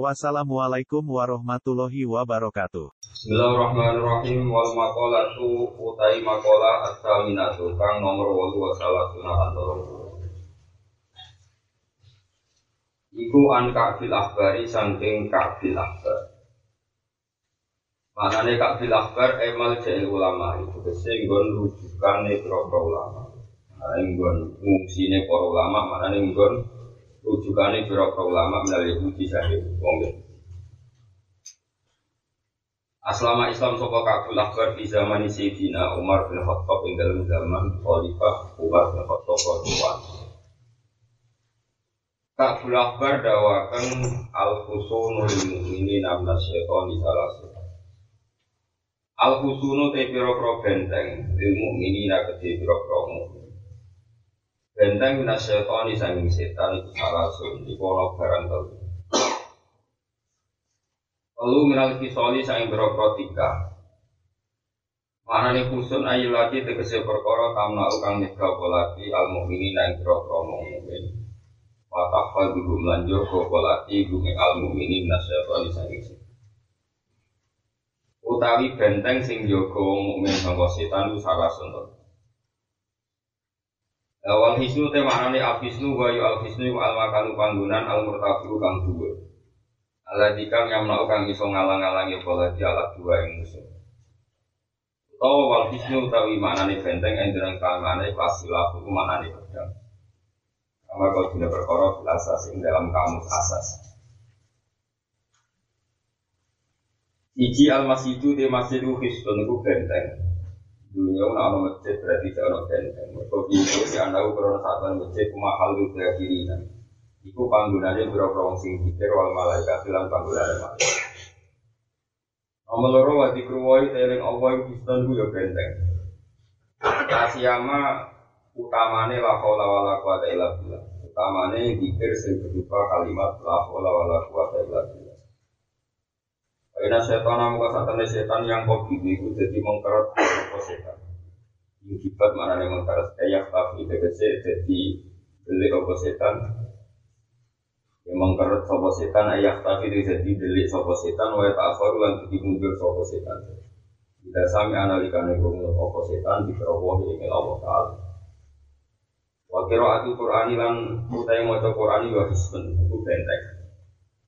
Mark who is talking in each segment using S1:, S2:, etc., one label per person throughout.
S1: Wassalamualaikum warahmatullahi wabarakatuh.
S2: Bismillahirrahmanirrahim. Wal maqalatu utai maqala as-saminatu. Kang nomor 8 wa salatuna antara Iku an ka'fil akhbari saking ka'fil akhbar Manane ka'fil akhbar emal jahil ulama. Itu kese nggon rujukane para ulama. Nah, nggon ngungsine para ulama manane nggon rujukane para ulama melalui uji sahih? Wong Aslama Islam sapa kabul akbar di zaman Sayyidina Umar bin Khattab ing dalam zaman Khalifah Umar bin Khattab radhiyallahu Kabul akbar dawakan al husunu lil mu'minin amna syaitan di salah Al husunu te pira-pira benteng lil mu'minin kedhe pira-pira mukmin Benteng minas syaitan di sanging setan itu salah sun iku ana barang telu Lalu minal kisoli saing berokro tiga? Kusun ayu lagi tegese perkara tamna ukang nyegah polati al mukminin nang berokro mukmin Watafal dulu melanjur ko polati gumeng al mukminin nasyatoni saing Utawi benteng sing jogo mukmin sangka setan itu salah sentuh Awal hisnu te maknane al hisnu wa yu al hisnu al makanu panggunan al murtafiu kang Allah dikang yang melakukan iso ngalang-alangi pola di alat dua yang musuh. Tahu wal hisnu utawi maknane benteng enderang kalmane pasilah hukum maknane pedang. Kamar kau tidak berkorok asas ing dalam kamus asas. Iji al masjidu di masjidu hisnun itu benteng. Dunia una ono masjid berarti tidak ono benteng. Mereka itu di anda ukuran satu masjid mahal itu kiri Iku panggunanya wong sing pikir wal malaikat bilang panggunanya malaikat. Nomor loro wa dikruwai teling Allah Kristen ku ya benteng. Kasiyama utamane la haula wala quwata illa billah. Utamane dikir sing berupa kalimat la haula wala quwata illa billah. Karena setan satane setan yang kau bibi itu jadi mengkeret setan. Yukibat mana yang mengkeret kayak tapi tegese jadi beli apa setan? Yang mengkeret sopo setan? Ayah tapi itu jadi delik sopo setan wa ta'akhir lan jadi mundur sopo setan. Tidak sami analikan ekonomi sopo setan di keroboh ini Allah Ta'ala. Wa qiraatu qur'ani lan utai maca qur'ani wa hisbun itu benteng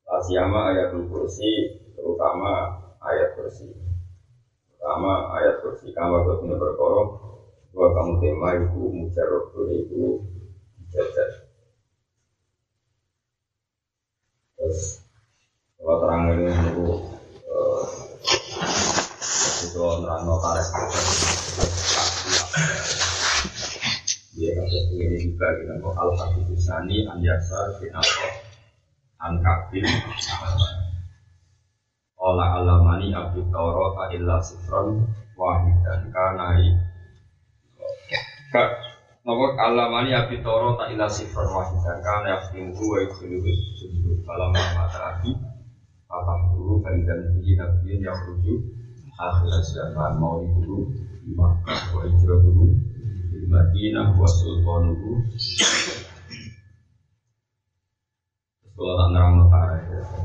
S2: Asyama ayat kursi terutama ayat kursi terutama ayat kursi kama betul berkorong dua kamu tema itu mujarab itu jajar terus kalau terang ini itu itu terang notaris dia kata ini juga kita kok al hadis sani an yasar bin Ola alamani abdi taurat illa sifron wahidan kanai Nopo alamani abi toro tak ila sifar wahidan kan yakin wa yukhiluhu sujud falam mata abi Fatah dulu faidan bihi nabiyin yang rujuk Akhir zaman mau dulu Di Makkah wa dulu Di Madinah wa sultan dulu Kalau tak nerang notara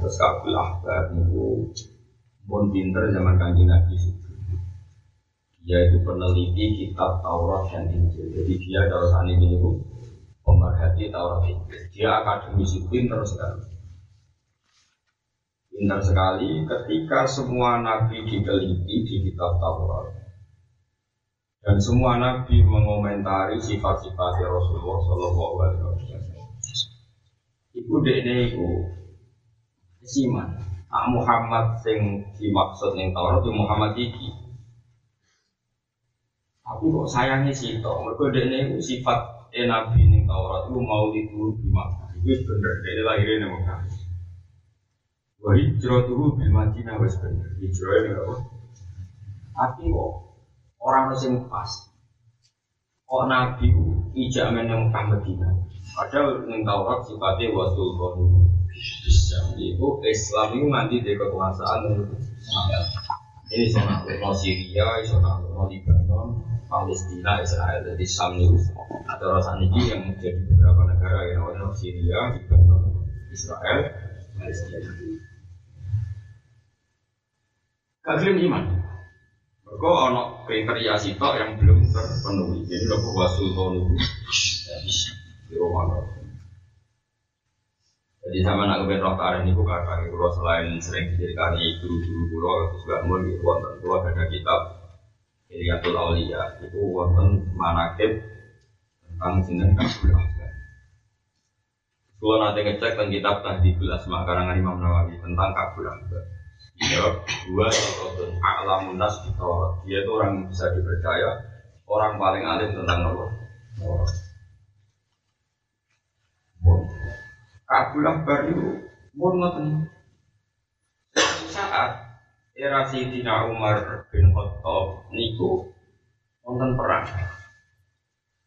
S2: Terus kabul ahbar Niku Pun pinter zaman kanji Nabi yaitu peneliti kitab Taurat dan Injil. Jadi dia kalau saat ini bu pemerhati Taurat Injil. Dia akademisi pinter sekali. Pinter sekali ketika semua nabi diteliti di kitab Taurat. Dan semua nabi mengomentari sifat-sifat Rasulullah Shallallahu Alaihi Wasallam. Iku dekne iku siman. Nak Muhammad sing dimaksud ning Taurat itu Muhammad iki Aku kok sayangnya sih toh, mereka ini sifat eh, Nabi ning Taurat itu mau itu di Makkah. Itu bener, dia lahirnya ning Makkah. Wah hijrah tuh di Madinah wes bener, hijrah ini apa? Tapi kok orang sing pas. Kok Nabi ijak yang Mekah Medina. Padahal ning Taurat sifatnya wasul kono. Bisa itu Islam itu nanti di kekuasaan ini sama no Syria, sama no Lebanon, Palestina, Israel, jadi Sam itu atau rasa ini yang menjadi beberapa negara yang no Syria, Lebanon, Israel, Palestina. Kalian iman? Mereka ono kriteria sitok yang belum terpenuhi. Jadi lo bahwa sultan di Roma. Jadi sama nak kepen roh karen itu kakak itu selain sering diceritakan guru-guru guru terus gak mau di wonten itu ada kitab Iliatul Aulia itu wonten manakib tentang sinten kabul Kalau nanti ngecek tentang kitab Tahdidul Asma karangan Imam Nawawi tentang kabul akbar Jawab dua sototun alamun nas Dia itu orang yang bisa dipercaya, orang paling alim tentang Allah. Kabul Akbar itu pun ngoten. Saat era Sayyidina Umar bin Khattab niku wonten perang.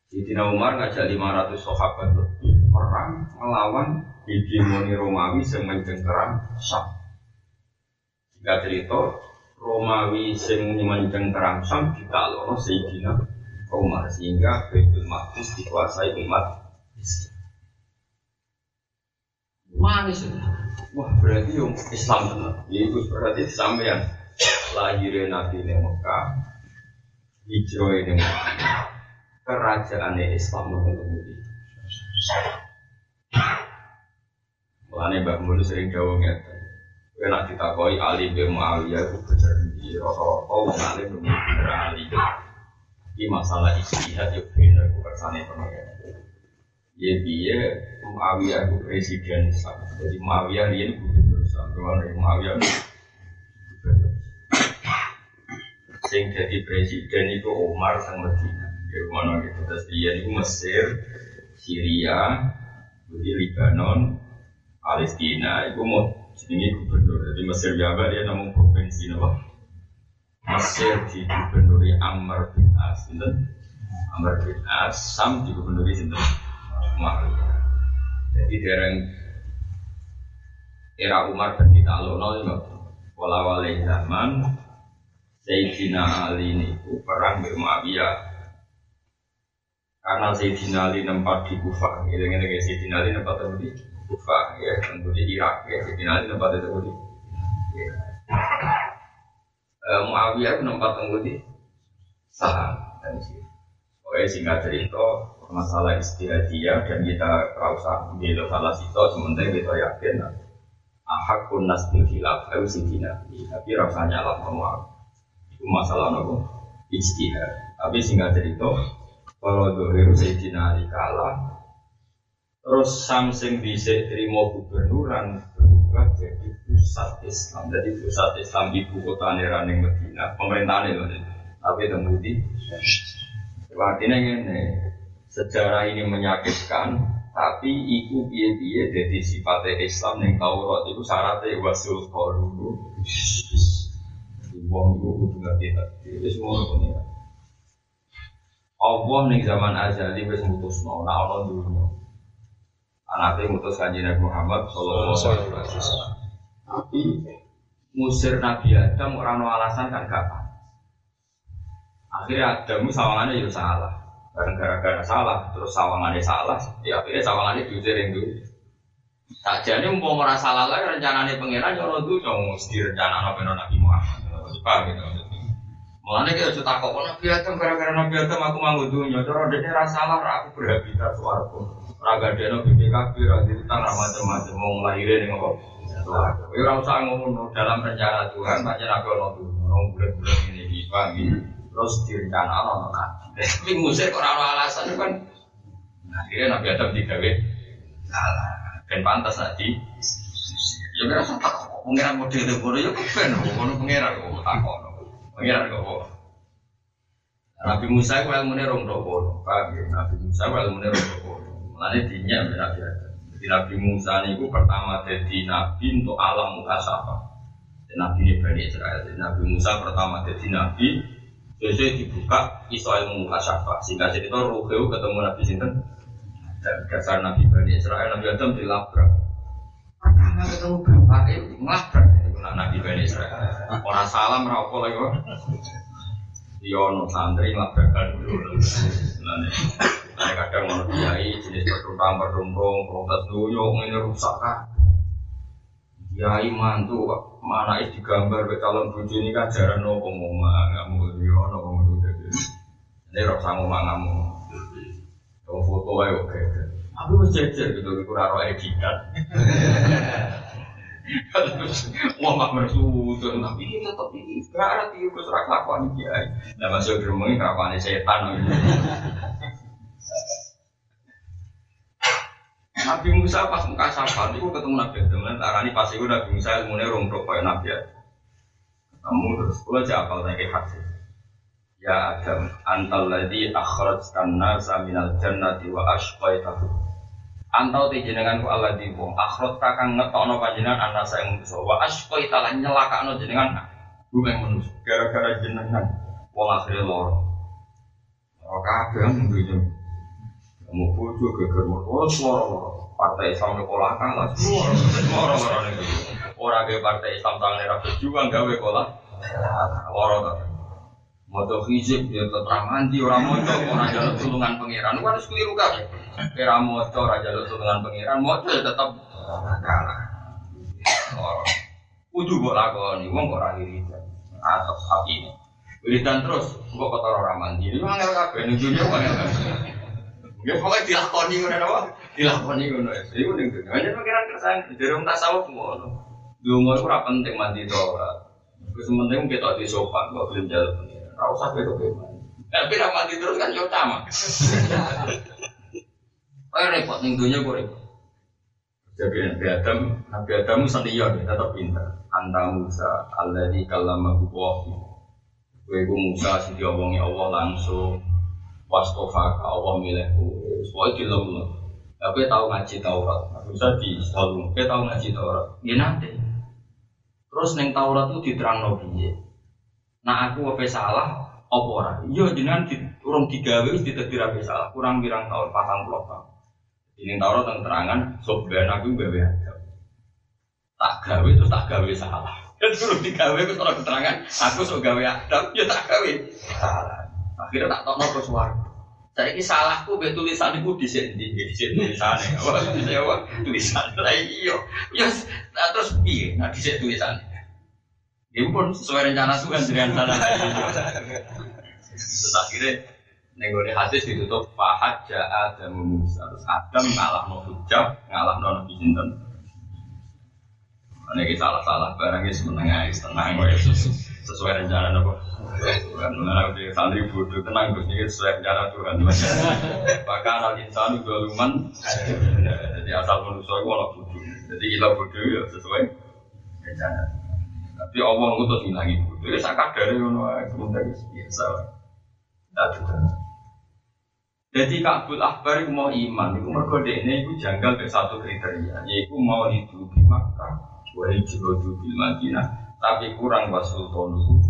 S2: Sayyidina Umar ngajak 500 sahabat lebih perang melawan hegemoni Romawi yang mencengkeram. Jika cerita Romawi sing menjeng terangsang kita lono Sayyidina Umar sehingga Baitul Maqdis dikuasai umat. Manis Wah berarti yang Islam benar. Itu berarti sampean lahirnya Nabi di Mekah, hijrah di Mekah, kerajaan Islam kemudian. Mulane Mbak Mulu sering jauh ngeten. Kena ditakoi Ali bin Muawiyah itu benar di rata-rata wong alim bener Ali. Ini masalah istihad ya bener aku kersane pengen. Ya dia Muawiyah itu presiden Islam. Jadi Muawiyah dia gubernur Islam. Ke mana Muawiyah Sing jadi presiden itu Umar sang Medina. Ya mana gitu. Terus dia itu Mesir, Syria, Lebanon, Palestina. Itu mau ini gubernur. Jadi Mesir Jawa dia namun provinsi nama. Mesir di gubernuri Amr bin As, Amr bin As, Sam di gubernuri sinten Muawiyah. Jadi dereng era Umar dan kita alono wala wala zaman Sayyidina Ali ini perang di Muawiyah karena Sayyidina Ali nempat di Kufah, gitu-gitu Sayyidina Ali nempat di Kufah ya, di Irak ya, di Final tempat itu di ya. Uh, Muawiyah itu tempat di Saham dan sini. Oke singkat cerita masalah istihadiyah dan kita rasa di salah situ sementara kita yakin ahakun nas bil hilaf itu sidina tapi rasanya lah Muawiyah. Itu masalah nopo istihad tapi singkat cerita kalau dohiru Sayyidina Ali kalah Terus samsing bisa terima gubernuran berubah jadi pusat Islam. Jadi pusat Islam ibu kota Neraning Medina, pemerintahan itu. Tapi temudi. Artinya ini sejarah ini menyakitkan, tapi iku biye biye jadi sifatnya Islam yang Taurat itu syaratnya wasul dulu. Wong itu kudu ngerti Itu semua punya. Allah nih zaman azali wis mutusno, nah Allah dulu anaknya mutus kanji Nabi Muhammad Sallallahu Alaihi Wasallam. Tapi musir Nabi Adam orang no alasan kan gak Akhirnya Adam sawangannya juga salah. Karena gara-gara salah, terus sawangannya salah, ya akhirnya sawangannya diusir yang dulu. Tak jadi mau merasa salah lagi rencananya pangeran jono tuh dong mesti rencana Nabi Muhammad. Paham gitu Mulanya kita cerita kok Nabi Adam gara-gara Nabi Adam aku mau dunia, terus dia rasa salah, aku berhabitat suaraku. Raga deno BPKB, raga utang, macam-macam, mau lahirin yang? Ya orang usah ngomong dalam rencana Tuhan, macam nabi Allah tuh, orang bulan-bulan ini di pagi, terus direncana Allah nabi. Tapi musik orang alasan kan, akhirnya Nabi Adam digawe salah, dan pantas tadi. Ya kira saya tak kok pengiran model itu, ya kepen, kono pengiran kok tak kok, pengiran kok. Nabi Musa itu ilmu rong paham ya? Nabi Musa itu ilmu rong dokono. Lalu dinya Nabi Adam. Jadi Nabi Musa itu pertama jadi Nabi untuk alam muka Nabi ini Bani Israel. Jadi Nabi Musa pertama jadi Nabi Biasanya dibuka iso ilmu mukasyafah. Sehingga cerita Ruheu ketemu Nabi Sinten dan dasar Nabi Bani Israel Nabi Adam dilabrak. Pertama ketemu bapak itu ngelabrak. Itu Nabi Bani Israel. Orang salam rapo lagi kok. Yono santri ngelabrakan dulu. Nah, kadang mau kiai jenis bertumpang bertumpung, protes dulu, ini rusak kan. Kiai mantu mana itu digambar ke calon buju ini kan jarang nopo nggak mau yo nopo ngomong jadi ini rasa ngomong kamu kalau foto ayo oke aku harus jejer gitu itu raro editan Wah, mak bersudut, tapi ini tetap ini. Gak ada tiga serak lakukan kiai. Nah, masuk gerumungin kelakuan setan. Nabi Musa pas muka safar itu ketemu Nabi Adam. Tarani pas itu Nabi Musa ilmunya rongkrok kayak Nabi Adam. Kamu terus aja apal lagi hadis. Ya Adam, antal ladzi akhrajtan nasa minal jannati wa ashqaitahu. Antau te jenengan ku Allah di wong akhraj kakang ngetokno panjenengan anasa yang manusa wa ashqaita lan nyelakakno jenengan bumi manusia gara-gara jenengan wong akhire loro. Ora kabeh ndunya. Kamu bojo geger. Motor loro partai Islam sekolah kalah. Semua orang orang itu orang ke partai Islam tangan era berjuang gawe kolah orang tak mau hijab dia tetap mandi orang moco orang jalur tulungan pangeran. Itu harus keliru kan kira moco orang jalur tulungan pangeran. Moco ya tetap kalah. Orang kudu buat lakoni wong kok ora wiridan atau sapi ini wiridan terus kok kotor orang mandi. Ini mangel kabeh ning dunya mangel kabeh Ya pokoknya dilakoni ngono apa? Dilakoni ngono. Iku ning dunya. Hanya pikiran kersane dereng tasawuf ngono. Dungo iku ora penting mandi to ora. Wis penting kita di sopan kok belum jalan. Ora usah mandi. Tapi ra mandi terus kan yo utama. Oh repot ning dunya kok repot. Jadi Nabi Adam, Nabi Adam senior tetap pintar. Anta Musa, Allah di kalamahu. Kowe Musa sing diomongi Allah langsung wastofa ka Allah milihku soalnya di lemah tapi tahu ngaji Taurat? Bisa di selalu tapi tahu ngaji Taurat? Ya nanti. Terus neng Taurat itu diterang nabi nah aku apa salah? Apa ora? Iya jenengan di urung digawe ditetir apa salah? Kurang birang tahun patang puluh tahun. Ini Taurat yang terangan soberan aku gawe ada tak gawe terus tak gawe salah. Dan suruh digawe terus orang keterangan aku sok gawe ada ya tak gawe salah. Akhirnya tak tahu nopo suara saya ini salahku be tulisan di sini di sini tulisannya apa tulisannya apa tulisan lah iyo ya nah, terus piye? Nah di sini tulisan ini pun sesuai rencana Tuhan dengan sana terus akhirnya nenggone hadis ditutup fahat ja'a dan Musa. Terus Adam ngalah no hujab ngalah no nabi sinten ini salah-salah barangnya semenengah tenang sesuai rencana nopo Tuhan mengenai di santri bodoh tenang terus ini sesuai rencana Tuhan. Bahkan al juga luman jadi asal manusia itu orang bodoh. Jadi kita bodoh ya sesuai rencana. Tapi Allah ngutus ngilangi bodoh. Ya saya kadar ya sementara biasa tidak jadi Kabul Akbar itu mau iman, itu mereka ini itu janggal ke satu kriteria, yaitu mau hidup di Makkah, wahai jihodu di Madinah, tapi kurang wasultonu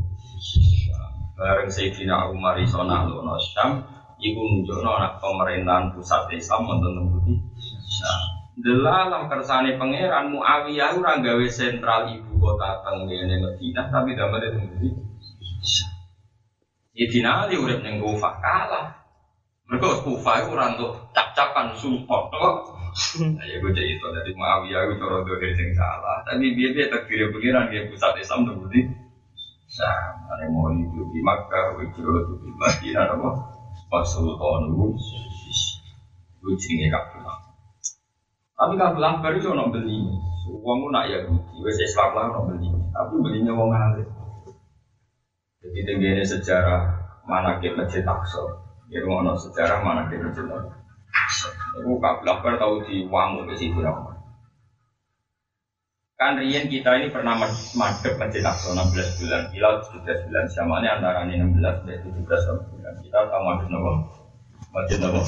S2: bareng Sayyidina Umar iso nalono Syam iku nunjukno anak pemerintahan pusat Islam wonten tembuti Syam. Delalah kersane pangeran Muawiyah ora gawe sentral ibu kota teng ngene Madinah tapi damel tembuti Sayyidina Ali urip ning Kufah kalah. Mereka Kufah ora untuk cap-capan sumpah Ya gue jadi itu dari Muawiyah itu cara dohir sing salah. Tapi dia dia takdir pengiran dia pusat Islam tuh budi. Sah, ada mau hidup di Makkah, hijrah di Madinah, apa? Itu, gue jenenge kabel. Tapi kabel akbar itu orang beli. Uangmu nak ya wes Islam lah beli. Tapi belinya mau ngalir. Jadi tenggine sejarah mana ke masjid Aqsa. Ya ngono sejarah mana ke masjid Kabel akbar tahu di wangu ke situ Kan Rian kita ini pernah madep masjid Aqsa 16 bulan, Hilal 17 bulan, ini antara ini 16 dan 17 bulan. Kita tahu madep nopo, masjid nopo.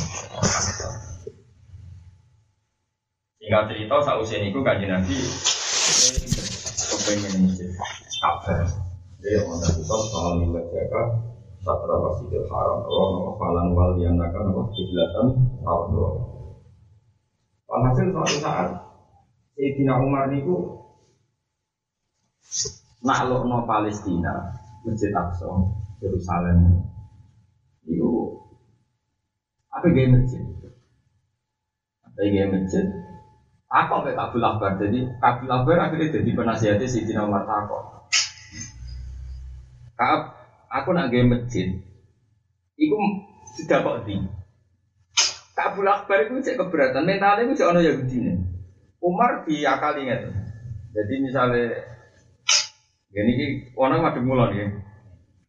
S2: Singkat cerita, sausen itu kajian Nabi kepengen masjid Ka'bah. Jadi yang mau kita soal lima jaga satra masjidil haram Allah nama falan wal yang akan nama kiblatan Allah Walhasil suatu saat Sayyidina Umar niku naklukno Palestina Masjid Aqsa Yerusalem itu apa gaya masjid apa gaya masjid apa kayak kabul akbar jadi kabul akbar akhirnya jadi penasihatnya Sayyidina Umar takut aku nak gaya masjid. Iku sudah kok di. Kabul Akbar itu cek keberatan mentalnya itu cek ono Yahudi nih. Umar diakali nggak Jadi misalnya ini ki orang madem mulon ya.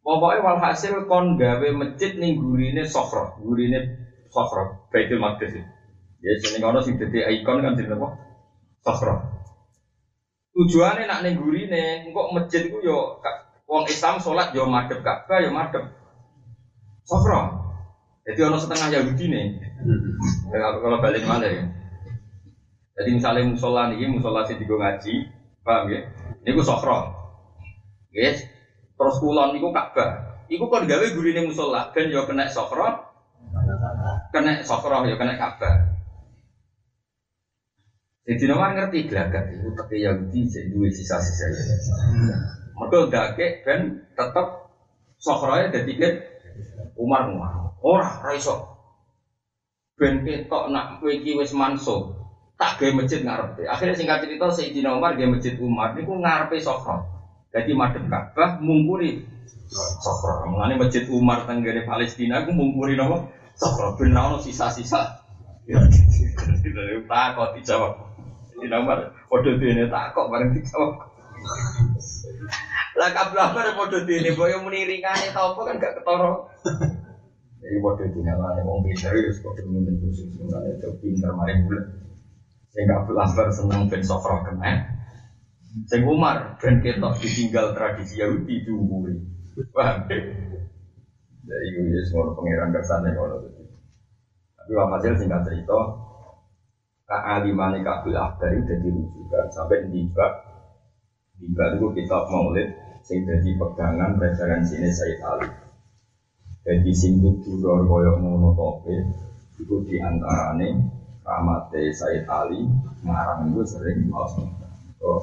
S2: Pokoknya walhasil kon gawe masjid nih gurine sofro, gurine sofro, Baitul Maqdis. Ya sini kono sing dadi ikon kan jenenge apa? Sofro. Tujuannya nak nih gurine, kok masjid ku yo Wong Islam sholat yo madep Ka'bah yo madep Sofro. Jadi ono setengah Yahudi nih. Kalau kalau balik mana ya? Jadi misalnya musola nih, musola sih digo ngaji, paham ya? Ini gue sofro. Yes. Terus kulon niku Ka'bah. Iku kon gawe gurine musola ben yo kena sofro. Kena sofro yo kena Ka'bah. Jadi nomor ngerti gelagat itu tapi Yahudi sih dua sisa-sisa. Mereka dake ben tetap sokroya kan Umar Umar. Orang raiso. Ben ketok nak kowe iki wis manso. Tak gawe masjid ngarepe. Akhirnya singkat cerita Sayyidina Umar gawe masjid Umar niku ngarepe sokro. Jadi madep Ka'bah mungkuri sokro. Mulane masjid Umar tenggene Palestina aku mungkuri napa? Sokro. Ben ono sisa-sisa. Ya, tak kok dijawab. Sayyidina Umar padha dene tak kok bareng dijawab. Lah kablah pada podo dene boyo muni ringane ta apa kan gak ketara. Jadi podo dene lah wong pinter wis podo muni khusus ngene itu pinter mari bulan. Sing kablah bar seneng ben sofroh kena. Sing Umar ben ketok ditinggal tradisi Yahudi diungguli. Paham? Jadi gue ya semua pangeran kersane ngono Tapi hasil singkat cerita, kealimannya kabul akbar itu jadi rujukan sampai di Tiba itu kitab maulid sing jadi pegangan referensi ini Sayyid Ali. Jadi sing tudor koyo ngono tope itu diantarane ramate Sayyid Ali ngarang itu sering maus Oh,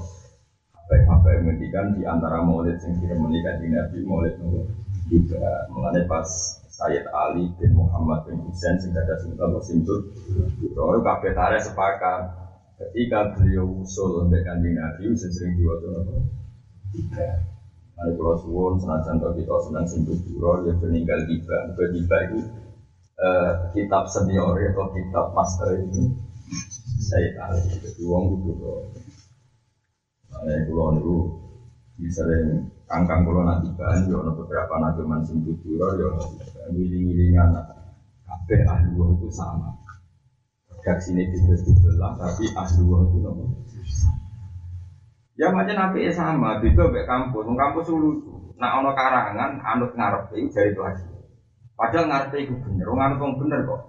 S2: apa yang menghentikan di antara maulid sing kira menikah di Nabi maulid itu juga mengenai pas Sayyid Ali bin Muhammad bin Husain sing ada sultan Simtud. Kalau kabeh tarik sepakat Ketika beliau usul untuk kanjeng Nabi, sering diwajib apa? Ada pulau suwon, senajan kalau kita senang sentuh pura, dia meninggal tiba. Tiba itu uh, kitab senior atau kitab master itu saya tahu. Jadi uang itu kok. Nah, pulau itu sering kangkang pulau nanti kan, ya beberapa nanti man sentuh pura, ya wiling-wilingan. Kabeh ahli itu sama redaksi ini juga dibelah tapi wah itu nopo ya macam nabi sama itu kayak kampus. Kampus dulu nak ono karangan anut ngarep itu dari lagi padahal ngarep itu bener. Orang anut bener kok.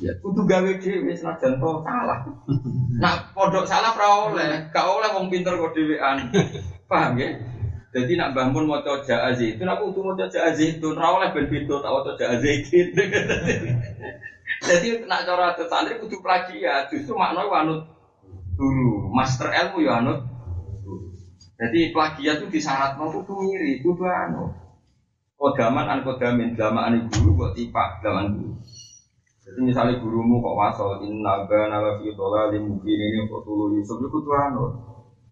S2: Ya. Kudu gawe dhewe senajan to salah. Nak pondok salah ora oleh. Gak oleh wong pinter kok dhewean paham ya? Jadi nak bangun mau coba itu aku tuh mau coba itu. Ora oleh ben pintu tak mau coba itu Jadi nak cara santri kudu plagiat, justru makna wanut dulu, master ilmu ya anut. Jadi plagiat itu disyarat mau kudu ngiri, kudu anu. Kodaman an kodamin an guru buat tipak zaman guru. Jadi misalnya gurumu kok wasol inna bana la fi dhalalin mungkin ini kok tulu Yusuf itu anu.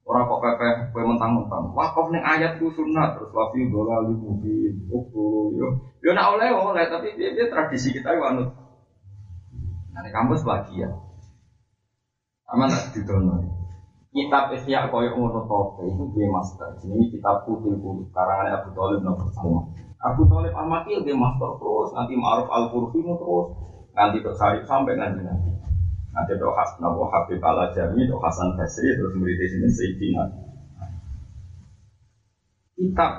S2: Orang kok pepeh kowe mentang-mentang. Wakaf ning ayat ku sunat terus wa fi dhalalin mungkin. Oh, yo. Yo nak oleh oleh tapi dia, dia tradisi kita yo anut. Nah, kampus lagi ya. Aman tak didono. Kitab Ihya koyo ngono tope itu gue master. Ini kitab putih putih karangan Abu Thalib nomor pertama. Abu Thalib Al Makil gue master terus. Nanti Ma'ruf Al Qurfi terus. Nanti dok Sarif sampai nanti nanti. Nanti dok Hasan Abu Habib Al Jami, dok Hasan Basri terus murid sini Sayyidina. Kitab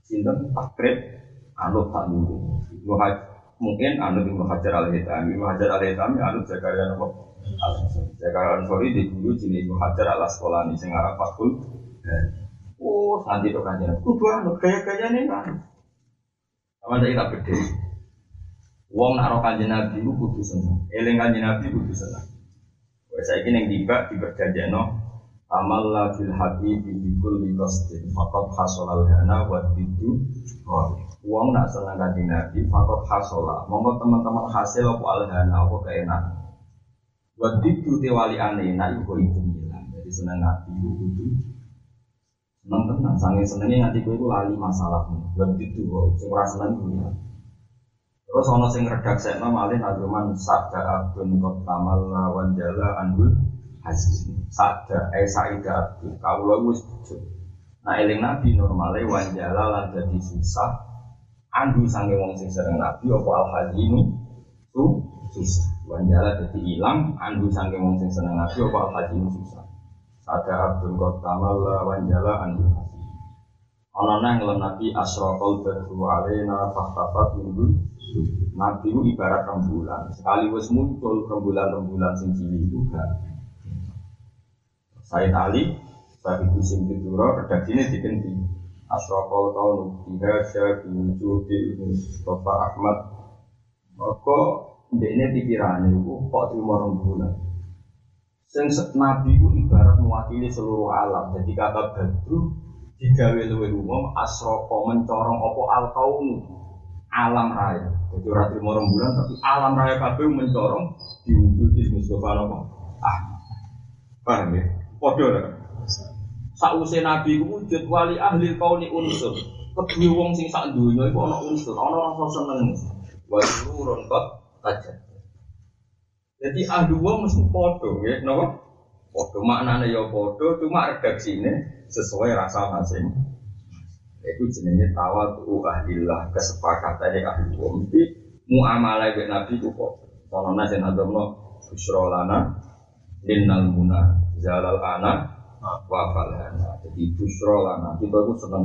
S2: Sinten takrib anut tak mungkin anut Ibnu Hajar al Hitami, Ibnu Hajar al Hitami anut Zakaria nopo Zakaria Ansori di dulu jenis Hajar al Asqalani sing arah Fakul. Oh, nanti tuh kan kudu anut gaya-gaya nih kan. Sama saya tak beda. Wong nak roh kanjeng Nabi itu kudu seneng. Eling kanjeng Nabi kudu seneng. Wes saiki ning tiba diperjanjekno amal la fil hati bi kulli qasdin faqad hasalal hana wa tidu Wong nak seneng kanjeng Nabi faqad hasala. Monggo teman-teman hasil apa al hana apa keenakan. Wa tidu te wali ane nak iku itu ngilang. Jadi seneng Nabi itu kudu seneng tenan. Sange senenge nganti kowe lali masalahmu. Wa tidu kok sing ora seneng kuwi. Terus ono sing sekno malih nazuman sabda abdun kot tamal lawan jala anhul hasil sabda eh saida abdu kaulah wis Nah eling nabi normale wanjala lan jadi susah andu sange wong sing sering nabi apa al hazinu tu susah wanjala jadi hilang andu sange wong sing seneng nabi apa hazinu susah sabda abdun kot tamal lawan jala anhul hasil Ono nang nabi asraqal badru alaina fahtafat minhul Nabi itu ibarat rembulan. Sekali wes muncul rembulan-rembulan sing cilik itu gak. Said Ali, Said Kusim Tidura, redaksi ini diganti. Asraqal kaunu biha syabi wujudi Mustafa Ahmad. Maka ini pikirannya itu kok terima rembulan. Sing Nabi itu ibarat mewakili seluruh alam. Jadi kata Badru umum asroko mencorong opo al alam raya. Jadi ora trimo bulan tapi alam raya kabeh mencorong Mustafa? Ah. Paham ya? Sakwise Nabi ku wujud wali ahli unsur. Sing sak iku ana unsur, rasa seneng. Aja. Jadi ahli wong mesti padha ya, napa? Padha. Maknane ya padha, cuma redaksine sesuai rasa masing itu jenisnya tawal tuh ahlillah kesepakatan yang ahli wong mesti muamalah dengan nabi itu kok. Kalau nasi nadomno busrolana linnal muna jalal ana wafalana jadi busrolana kita itu seneng.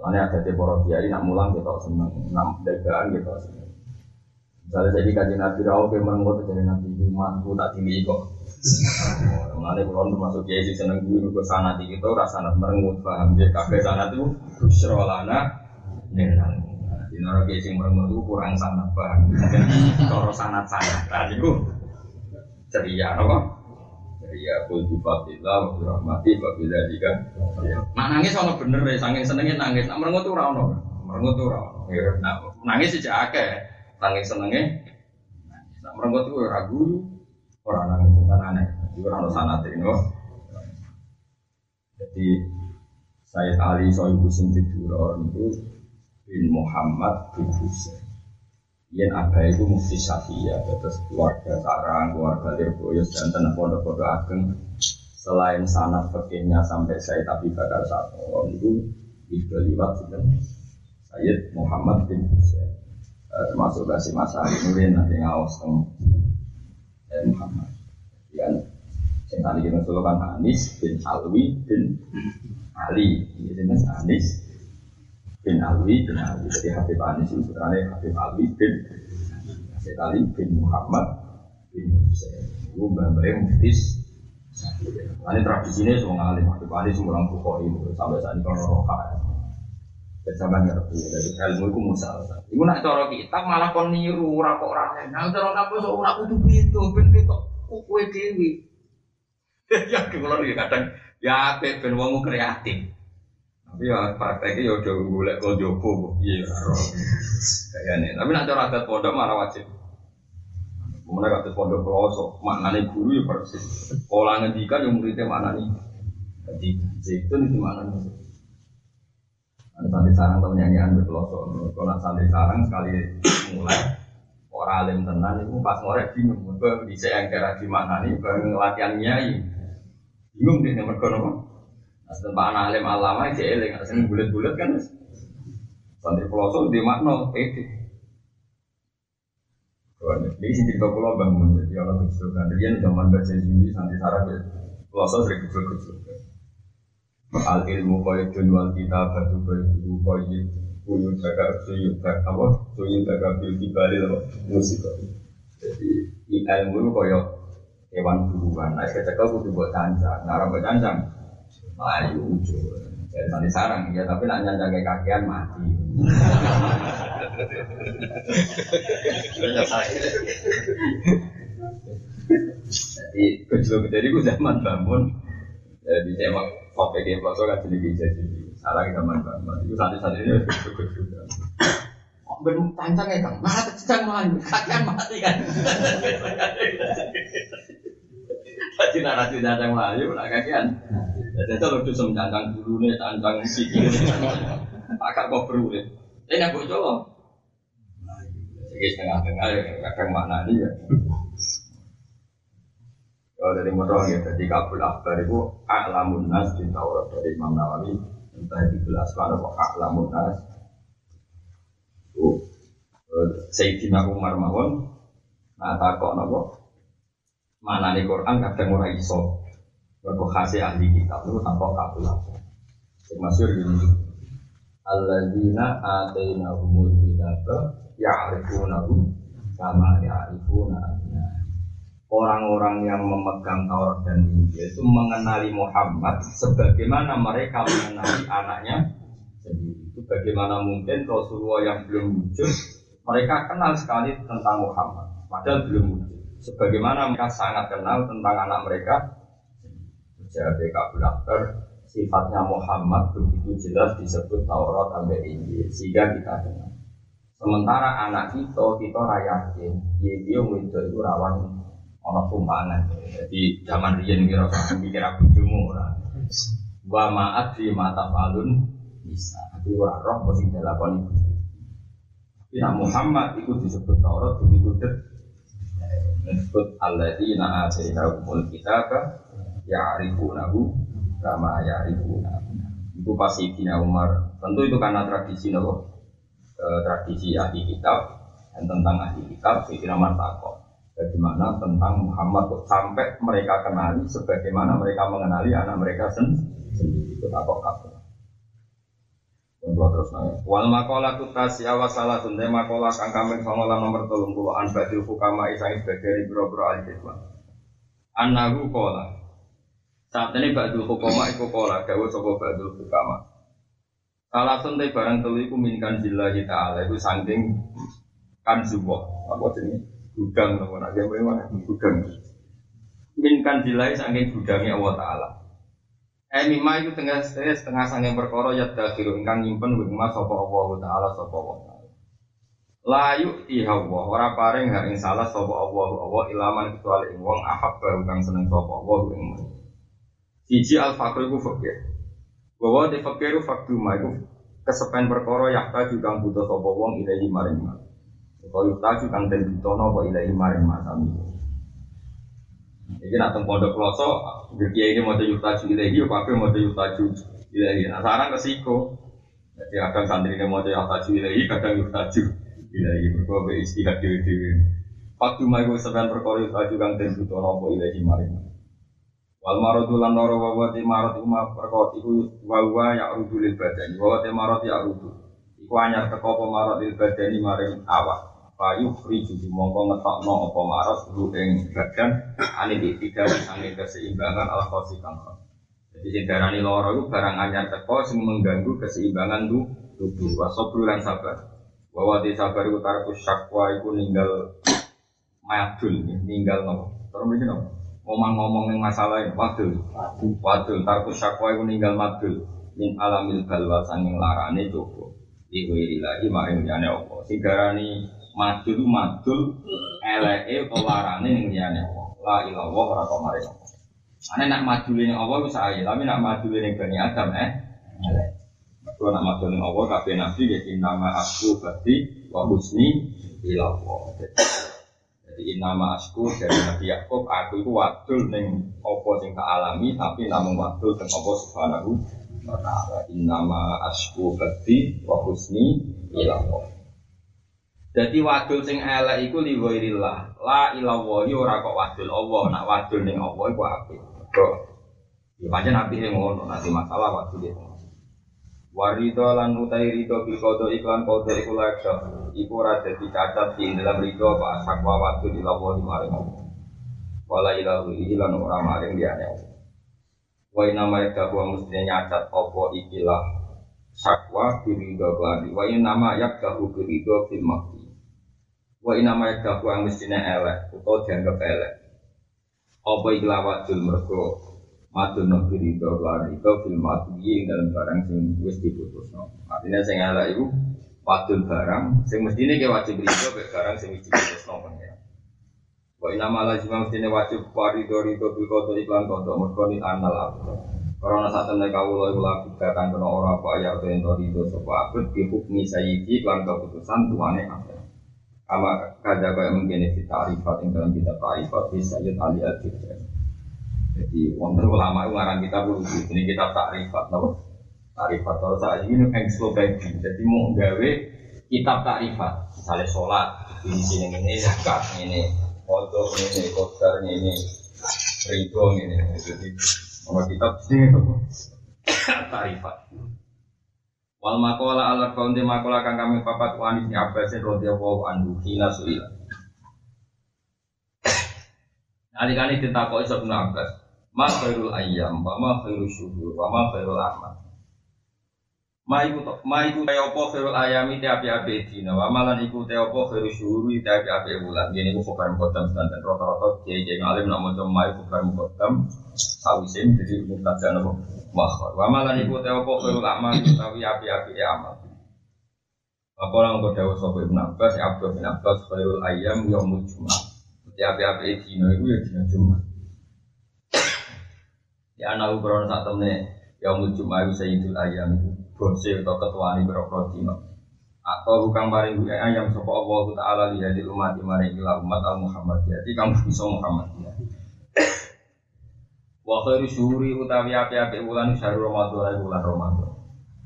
S2: Lainnya ada di para kiai nak mulang kita seneng, nak dagang kita seneng. Misalnya jadi kaji nabi rawat yang merengut jadi nabi rumah, aku tak tinggi kok. Mengenai kulon termasuk kiai sih seneng gue ke sana di kita rasa sanat merengut paham dia kafe tuh busrolana nenang. Di nara kiai sing merengut itu kurang sanat paham. Kalau sanat sanat tadi itu ceria apa? Ceria kul bifatillah wa rahmati wa bila jika. Nak nangis ono bener deh, saking senengnya nangis. Nak merengut tuh rano, merengut tuh rano. Nangis sih akeh, saking senengnya. Nak merengut tuh ragu. Orang nangis itu kan aneh. Itu orang sanat ini. Jadi Sayyid Ali Sohibu Simtidur itu bin Muhammad bin Husain. Yang ada itu mufti Syafi'iyah, terus keluarga sarang, keluarga Lirboyos, dan tanah pondok-pondok ageng. Selain sanat fakihnya sampai Sayyid Abi Bakar Satu, itu itu liwat Sayyid Muhammad bin Husain. Termasuk kasih masa Nurin nanti ngawas tentang dan Muhammad. Ya, yang tadi kita kan Anis bin Alwi bin Ali. Ini jenis Anis bin Alwi bin Ali. Jadi Habib Anis itu putranya Habib Alwi bin Habib Ali bin Muhammad bin Hussein. Itu mbak-mbaknya muftis. Ini tradisi ini semua ngalim Habib semua orang bukhori sampai saat ini kalau roha. Bersama ngerti, dari ilmu itu musal. Ibu nak cara kita malah kon niru, ora kok ora Nah, cara kamu so ora kudu itu, ben kita kowe dewi. Ya kula iki kadang ya apik ben wong kreatif. Tapi ya prakteknya ya udah golek kok jopo iya Kayaknya, tapi nak cara adat pondok malah wajib. Kemudian kata pondok pelosok, maknanya guru ya persis. Kalau ngendikan yang muridnya mana nih? Jadi itu nih mana nih? Ada santri sarang atau nyanyian berpelosok. Kalau santri sarang sekali mulai orang alim tenan itu pas ngorek bingung. Mereka bisa yang kira gimana nih bareng latihan nyai. Bingung deh nomor kono. Nah, Pak anak alim alama aja eling, asli bulat-bulat kan. Santri pelosok di makna pede. Jadi sih cerita pulau bangun, jadi orang kecilkan. Dia zaman baca Juli santri sarang ya. Pelosok sering kecil-kecil. Al ilmu qaidun wal kitab batu qaidu qaid Kuyun baga suyun baga apa? Suyun baga bil kibali apa? Musik Jadi ilmu itu kaya hewan buruan Nah kecekel kudu buat cancang Nah buat cancang Ayo ujung Ya, nanti sarang ya, tapi nak nyanjang kayak kakian mati. Jadi kecil jadi gue zaman bangun, jadi saya mak kopi dia pasal kan jadi bisa jadi sarang zaman bangun. Itu santri santri ini kecil kecil. Ben tancang ya kang, malah malah kakian mati kan. Kakian. Jadi itu lucu dulu nih, cancang sikil, agak kok perlu. Ini gue coba. Jadi setengah-tengah ya, kadang mana nih ya. Kalau dari Murrah ya, jadi kabul akbar itu a'lamun nas di Taurat dari Imam Nawawi. Entah di gelas mana kok a'lamun nas. Itu Sayyidina Umar mawon nah takok nopo? Mana nih Quran kadang ora iso. Waktu khasi ahli kitab itu tanpa kabul akbar. Masyur gini Alladzina atainahumul kitaba ya'rifunahu kama ya'rifuna orang-orang yang memegang Taurat dan Injil itu mengenali Muhammad sebagaimana mereka mengenali anaknya sendiri. Itu bagaimana mungkin Rasulullah yang belum wujud mereka kenal sekali tentang Muhammad padahal belum wujud. Sebagaimana mereka sangat kenal tentang anak mereka. Jadi Kabul sifatnya Muhammad begitu jelas disebut Taurat sampai Injil sehingga kita kenal. Sementara anak kita kita rayakin, dia dia itu itu rawan ono tumpangan. Jadi zaman riyen kira usah mikir aku jumu ora. Wa ma'at fi mata bisa. Tapi ora roh kok sing dilakoni Ya Muhammad itu disebut Taurat begitu det disebut alladzina atainahumul kitaba ya'rifunahu kama ya'rifuna. Itu pasti Dina Umar. Tentu itu karena tradisi nopo tradisi ahli kitab dan tentang ahli kitab Sayyidina Umar bagaimana tentang Muhammad sampai mereka kenali sebagaimana mereka mengenali anak mereka sendiri itu terus nanya. Wal makola tu tasi awas salah tunde makola kang kambing songola nomor tolong puluh an badil fukama isang bagari bro bro al hikmah. Anahu kola. Saat ini badul fukama iku kola gawe sopo badul fukama. Salah tunde barang telu iku minkan jillahi ta'ala iku sangking kan zuwah. Apa jenis? Gudang nopo nak? Game mana gudang? Minkan dilai saking gudangnya Allah Taala. Eh mima itu tengah setengah sange perkara ya dakhiru ingkang nyimpen wing mas sapa Allah Taala sapa Allah layu tihawa ora paring hak ing salah sapa Allah Allah ilaman kecuali ing wong ahab baru kang seneng sapa Allah ing siji al fakir. Ku fakir bahwa di fakiru fakduma iku kesepen perkara yakta juga butuh sapa wong ilahi maring Kau yuktaju kang den butono apa ilahi maring masami. Jadi nak teng pondok kloso, berkiai ini mau yuktaju ilahi, apa mau yuktaju ilahi. Nah sekarang resiko. Jadi kadang santri ini mau yuktaju ilahi, kadang yuktaju ilahi. Berkau be istihad dewi dewi. Waktu mai gue sebenarnya perkara yuktaju kang den butono apa ilahi maring. Wal maradu lan loro wa wa ti marad uma perkara iku wa wa ya rudu lil badani wa ti marad ya rudu. Iku anyar teko apa marad lil badani maring awak. Payu friju mongko ngetokno apa maros lu ing badan ane tidak sange keseimbangan al khosikan. Jadi sing darani loro iku barang anyar teko sing mengganggu keseimbangan tu tubuh wa sabru lan sabar. Bahwa di sabar iku tarku syakwa iku ninggal madul ninggal nopo. Terus mriki nopo? Ngomong-ngomong yang masalah ini, wadul, wadul, tarku syakwa iku ninggal madul, min alamil balwa sanging larane coba. Iku irilahi maring jane apa. Sing darani madul madul eleke atau larane ning liyane Allah. La ilaha ora kok nak madul ning Allah wis ae, tapi nak madul ning Bani Adam eh elek. Nak madul ning Allah kabeh nabi ya nama aku berarti wa husni Allah. Jadi nama asku dari Nabi Yakub, aku itu wadul ning apa sing tak alami, tapi namun wadul teng apa subhanahu wa ta'ala. Innama asku berarti wa husni Allah. Jadi wadul sing elek iku li ghairillah. La ilaha ora kok wadul Allah, nak wadul ning Allah iku apik. Kok ya pancen apike ngono, nanti masalah wadul itu. Warido lan utai rido bil kodo iklan kodo iku laksa Iku ora dadi cacat di dalam rido apa sakwa wadul ila Allah di maring Allah Wala ilahu ilan ora maring liyane Allah Wa nama yak wa mestinya nyacat opo ikilah sakwa birido keladi. Wa nama yak dahu birido fil makti. Wa nama yak dahu yang mestinya elek atau dianggap elek. Opo ikilah wajul mergo madun no birido keladi itu fil makti dalam barang sing wis diputus no. Artinya sing elek itu wadul barang sing mestinya ke wajib birido barang sing wis diputus no. Wa inna ma lazima mestine wajib parido rido bil qadar iklan qadar mergo ni anal abd. Karena saat temen kawula iku lagi katakan kena ora apa ya ento rido sapa abd di hukmi sayyidi keputusan tuane abd. Kama kada kaya mungkin di tarifat ing dalam kitab tarifat di Sayyid Ali al Jadi wonten ulama itu ngarang kitab lucu. Ini kitab tarifat napa? Tarifat terus saat ini ensiklopedia. Jadi mau gawe kitab tarifat, misalnya sholat, di sini ini zakat ini Kodok ini, kodar ini, ridho ini. Jadi, nama kitab sini tarifat. Wal makola ala kaunti makola kang kami papat wanis ni abbasin radhiyallahu anhu hina suila. Kali-kali ditakoi Ibnu Abbas, ma khairul ayyam, wa ma khairul syuhur, wa ma khairul amal. Ma iku ma iku te apa khairul ayami te api-api dina, wa malan iku te apa khairul syuhuri te api-api bulan. Yen iku fokar mukoddam sedanten rata-rata kiai-kiai ngalim nak maca ma iku fokar mukoddam sawisin jadi mutaja napa makhor. Wa malan iku te apa khairul amal utawi api-api amal. Apa orang kau dawuh sapa Ibnu Abbas, Abdul bin Abbas khairul ayyam yaumul jumat. Te api-api dina iku ya dina Jumat. Ya ana ukron sak temne yaumul jumat iku sayyidul ayyam iku bose atau ketua ini berapa dino atau bukan paling gue ayam sopo Allah Taala lihat di umat mari ila umat al Muhammadiyah jadi kamu bisa Muhammadiyah wa khairu syuri utawi api-api bulan syahrul Ramadan bulan Ramadan.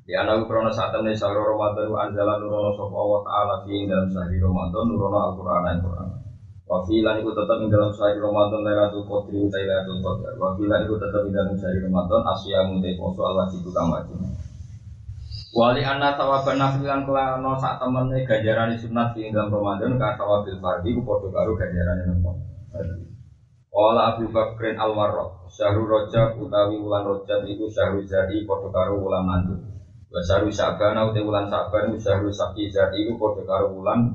S2: Di anak krono ini syahrul Ramadan anjalan nurono sopo Allah Taala di dalam syahrul Ramadan nurono Al-Qur'an Al-Qur'an Wafilan itu tetap di dalam sehari Ramadan Lailatul Qadri utai Lailatul Qadar. Wafilan itu tetap di dalam sehari Ramadan Asya mutai poso Allah wajib kang wajib Wali anna tawaban nafilan kelano saat temennya ganjaran sunat di dalam Ramadan ka tawabil fardi ku podo karo ganjaran nopo. Wala Abu Bakrin al Warraq Syahrul Rajab utawi wulan Rajab iku syahrul jadi podo karo wulan mandu. Wa syahrul Sa'ban utawi wulan Sa'ban syahrul Saqi jadi iku podo karo wulan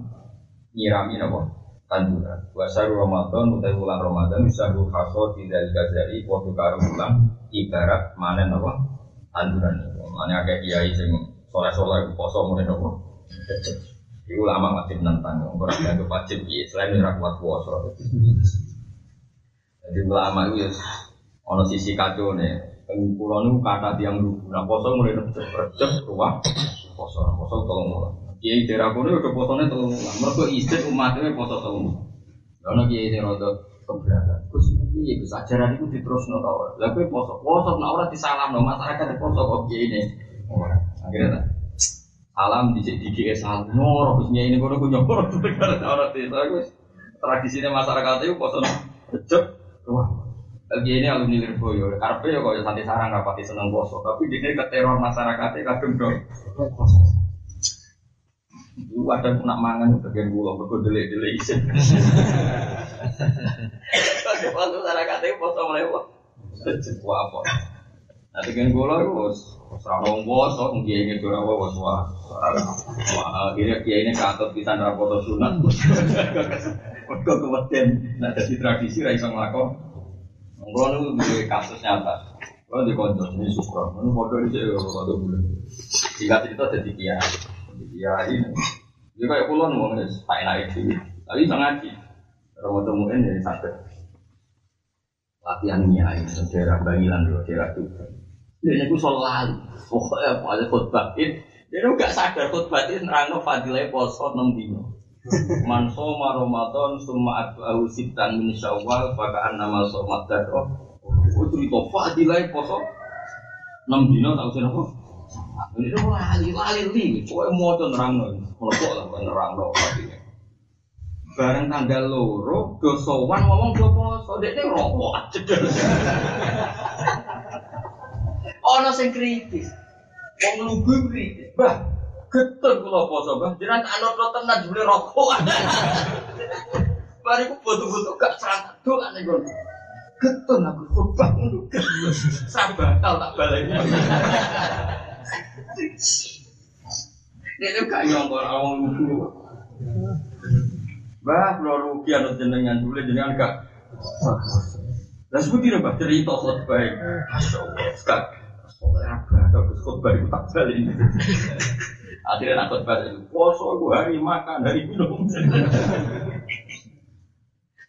S2: nyirami nopo tanduran. Wa syahrul Ramadan utawi wulan Ramadan syahrul Hasad dari jadi podo karo wulan ibarat manen nopo tanduran. Mana agak kiai sing soleh soleh poso mulai nopo. Iku lama masih menentang, orang yang wajib selain ora kuat puasa. Jadi ulama itu ya, ono sisi kacau nih. Pulau nu kata tiang dulu, nah poso mulai recep recep ruah poso, poso tolong mulai. Kiai daerah kono udah posone tolong mulai. Mereka istri umatnya poso tolong mulai. Karena kiai sing rada keberatan. Gus piye Gus ajaran itu diterusno ta ora? Lah kowe poso, poso nek ora disalamno masyarakat poso kok kiai ini. Akhirnya salam di di salam nyoro Gus nyai ini kono ku nyoro negara ora desa Gus. Tradisine masyarakat itu poso recep wah. Lagi ini alumni Lirboyo, karpe ya kok santai sarang rapati seneng poso, tapi dia ke teror masyarakatnya kadung dong. Itu ada nak mangan bagian gula, berkodelek delek isin. Waktu cara katanya poso wah. Wah apa? Nanti kan gue lah bos, serang bos, mungkin ingin gue rawa bos wah. Wah akhirnya kia ini kantor bisa foto sunat. Kau kemudian nah dari tradisi raisa ngelakon. Gue nu di kasus nyata. Gue di konco ini sukro. Gue foto ini sih foto bulan. Jika cerita jadi kia, kia ini. Dia kayak pulau nih, tak enak itu. Tapi bisa ngaji. Kalau temuin dari sakit. Latihan nyai, daerah Bangilan dulu, daerah juga. Dia nyaku sholat, pokoknya apa aja khutbah ini. Dia nggak sadar khutbah ini nerangno fadilah poso enam dino. Man soma Ramadan summa atba'ahu sitan min syawal fakaan nama somat daro. Oh cerita fadilah poso. Enam dino tahu sih apa? Ini tuh lali lali li, mau tuh nerangno, kok lah nerangno fadilah. bareng tanggal loro do sowan ngomong do poso. Dekne rokok cedel ana sing kritis. Wong lugu kritis. Bah getun kula poso bah jenengan tak ana tenan jebule rokok bariku foto-foto gak serang do ane kon Ketun aku khutbah Sabar tau tak. Dia itu gak nyongkol awang lugu. Bah, kalau rugi anut jenengan dulu jenengan gak. Lah seperti apa cerita khutbah. Masya Allah, sekak. Terus khutbah itu tak balik. Akhirnya nak khutbah itu, poso gue hari makan, hari minum.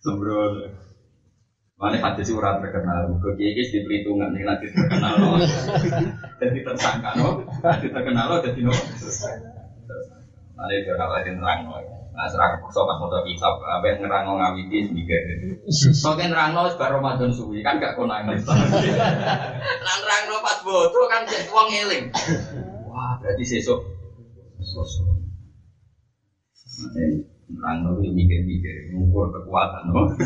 S2: Sembrono. Mana hadis surat terkenal, gue kiai di perhitungan ini nanti terkenal loh, jadi tersangka loh, nanti terkenal loh, jadi loh. Nanti itu kalau ada nerang loh, nah serang sobat motor kitab, apa yang nerang loh ngawiti sedikit. Soalnya nerang loh sebar Ramadan suwi kan gak konangan. Nah nerang loh pas bodoh kan jadi uang ngeling. Wah berarti sesuk sosok. Nerang loh mikir-mikir, ngukur kekuatan loh.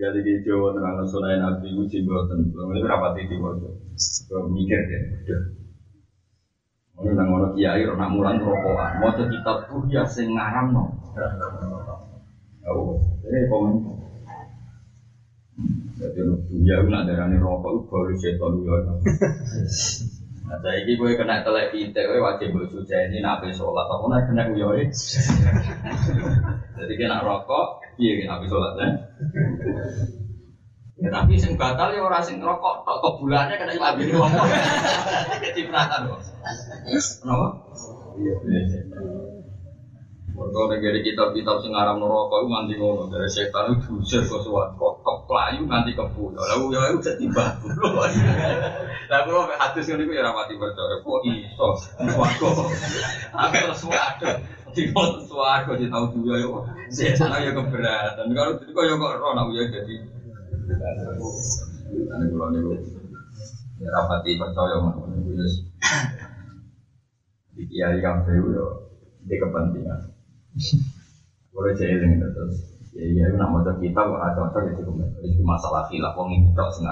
S2: Ya di Jawa terang sunai Nabi uji buatan, belum ini berapa titik waktu, mikir deh. Ini nang ono kiai ora nak mulan rokokan, maca kitab tuh ya sing ngaramno. Oh, ini komen. Jadi lu ya nak darani rokok baru setan ya. Nah, saya ini gue kena telek pitik, gue wajib bersuci ini nabi sholat, apa nak kena gue Jadi kena rokok, iya kena nabi sholat ya. Ya, tapi sing batal ya orang sing rokok, tok kebulannya kena cuma bini rokok. Jadi perhatian kok. Kenapa? Iya, Mereka negeri kitab-kitab sing aram rokok itu nganti ngono dari setan itu diusir ke suat kok keplayu nganti kebu. Lalu ya itu jadi batu. Lah kalau hadis ini ya rapati percaya kok iso suwargo. Aku terus suwargo. Di kota suwargo di tahu juga ya. Setan ya keberatan. Kalau itu kok ya kok roh nak ya jadi. Ini kalau ya rapati percaya mau di kiai kafe yo di kepentingan. Boleh jeling terus. Ya iya nak mau kita kok ada cocok ya cukup. Masalah khilaf wong iki tok sing.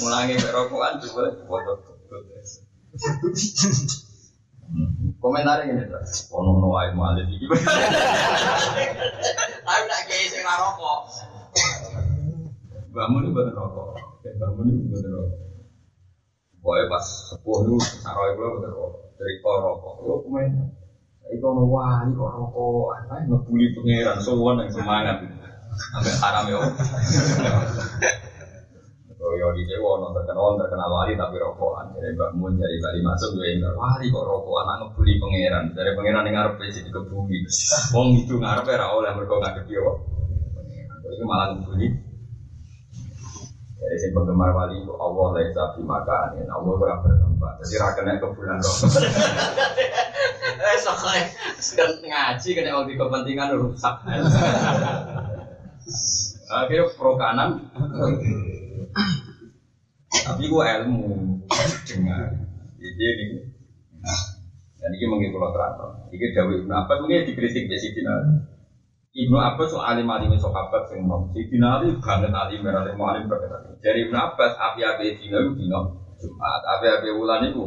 S2: Mulangi berokokan juga foto. Komentar ini terus. Ono. Aku tak kiai sing rokok. Bangun itu bener rokok. Bangun itu bener rokok. Pokoknya pas sepuh itu, saroy gue bener rokok. Cerita rokok. Yo komentar. Iku ono wali kok rokok, apa ngebuli pangeran, sowan yang semangat. Sampai haram yo. Oh yo di Jawa ono terkenal terkenal wali tapi rokokan. Jadi Mbak Mun jadi kali masuk gue enggak wali kok rokokan anak ngebuli pangeran. Dari pangeran yang ngarep sih dikebuli. Wong itu ngarep ora oleh mergo ngadep yo. Itu malah ngebuli. Jadi sing penggemar wali itu Allah laisa fi makanin. Allah ora bertempat. Jadi ra kena kebulan rokok. Eh, soalnya sedang ngaji kena waktu kepentingan rusak. Akhirnya pro kanan. Tapi gua ilmu dengar. Jadi ini. Dan ini mungkin kalau teratur. Ini Dawi Ibn Abbas mungkin dikritik di sini. Ibnu Abbas so alim alim sahabat sing nom. Si Dina Ali banget alim alim alim banget. Dari Ibnu Abbas api-api itu Dina Jumat, api-api wulan itu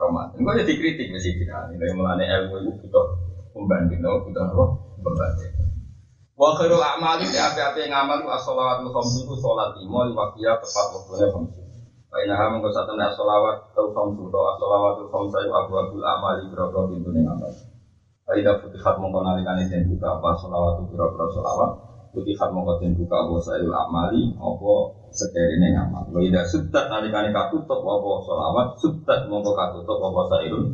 S2: Ramadan. Enggak jadi kritik mesti Dina Ali. Mulane ilmu itu butuh pembanding, butuh apa? Pembanding. Wa khairul a'mali fi api-api ngamal ku as-shalawatul khamsu ku salat lima li waqtiha tepat waktune khamsu. Fa inna ha mengko satene as-shalawat tul khamsu to as-shalawatul khamsu abu abul amali biro-biro pintune ngamal. Aida putihat mongko nalikane den buka apa sholawat pira-pira sholawat putihat mongko den buka apa sairul amali apa sekerine ngamal. Wa ida sudat nalikane katutup apa sholawat sudat mongko katutup apa sairul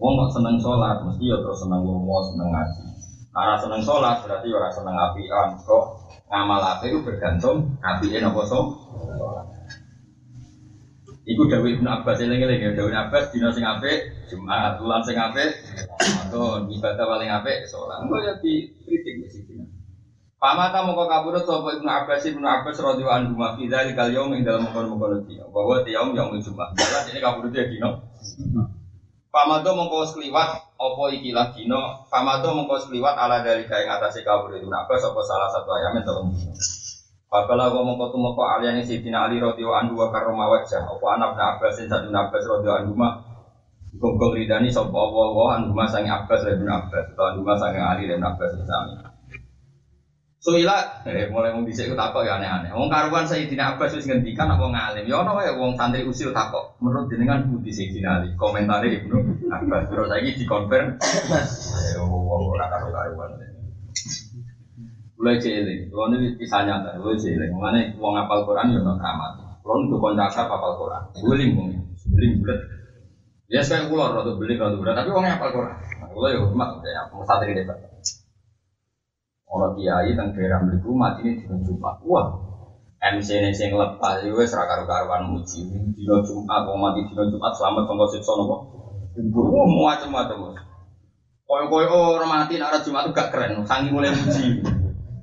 S2: Wong seneng sholat, mesti ya terus seneng lomo, seneng ngaji. Nah, seneng sholat berarti ora seneng apian. Kok ngamal api itu bergantung apiin apa so? Iku Dawi Ibn Abbas eling-eling ya Dawi Abbas dina sing apik Jumat, bulan sing apik Ramadan, ibadah paling apik sholat. Engko ya dikritik wis iki. Pamata moko kabudut sapa Ibnu Abbas Ibnu Abbas radhiyallahu anhu ma fi dzalikal yaum ing dalem dina. Bahwa di yaum yaum Jumat. Jelas ini kabudut ya dina. Pamado mongko sekliwat apa ikilah dina. Pamado mongko sekliwat ala dari kae ngatasi kabudut Ibnu Abbas apa salah satu ayamin telung dina. Babala wa mongko tumoko aliyane Sayyidina Ali radhiyallahu anhu wa karrama wajah. Apa anak Abbas sing satu Abbas radhiyallahu anhu Gogol ridani sapa Allah wa anhu sange Abbas lan Abbas. Atau anhu sange Ali lan Abbas sami. Soila, eh, mulai mau bisa ikut takok ya aneh-aneh. Wong karuan saya tidak Abbas wis ngendikan apa ngalim. Ya ono ya wong santri usil takok. Menurut jenengan budi Sayyidina Ali. Komentare Ibnu Abbas. Terus saya di konfer. Eh, wong ora karo karuan. Mulai cilik, kalau ini kisah nyata, mulai cilik. Mengenai wong apal Quran ya ono keramat. Kalau untuk kontrakan apal Quran, beling wong, beling bulat. Ya sekarang pulau rada beling rada bulat, tapi wong apal Quran. Kalau ya hormat, ya santri debat. Orang kiai tentang daerah meliku mati ini dino Jumat. Wah, MC ini sing lepas itu wes raka karuan muji. Dino Jumat, mau mati dino Jumat selamat sama siksa nopo. Wah, macam-macam. Koyo-koyo orang mati nak Jumat itu gak keren, sangi mulai muji.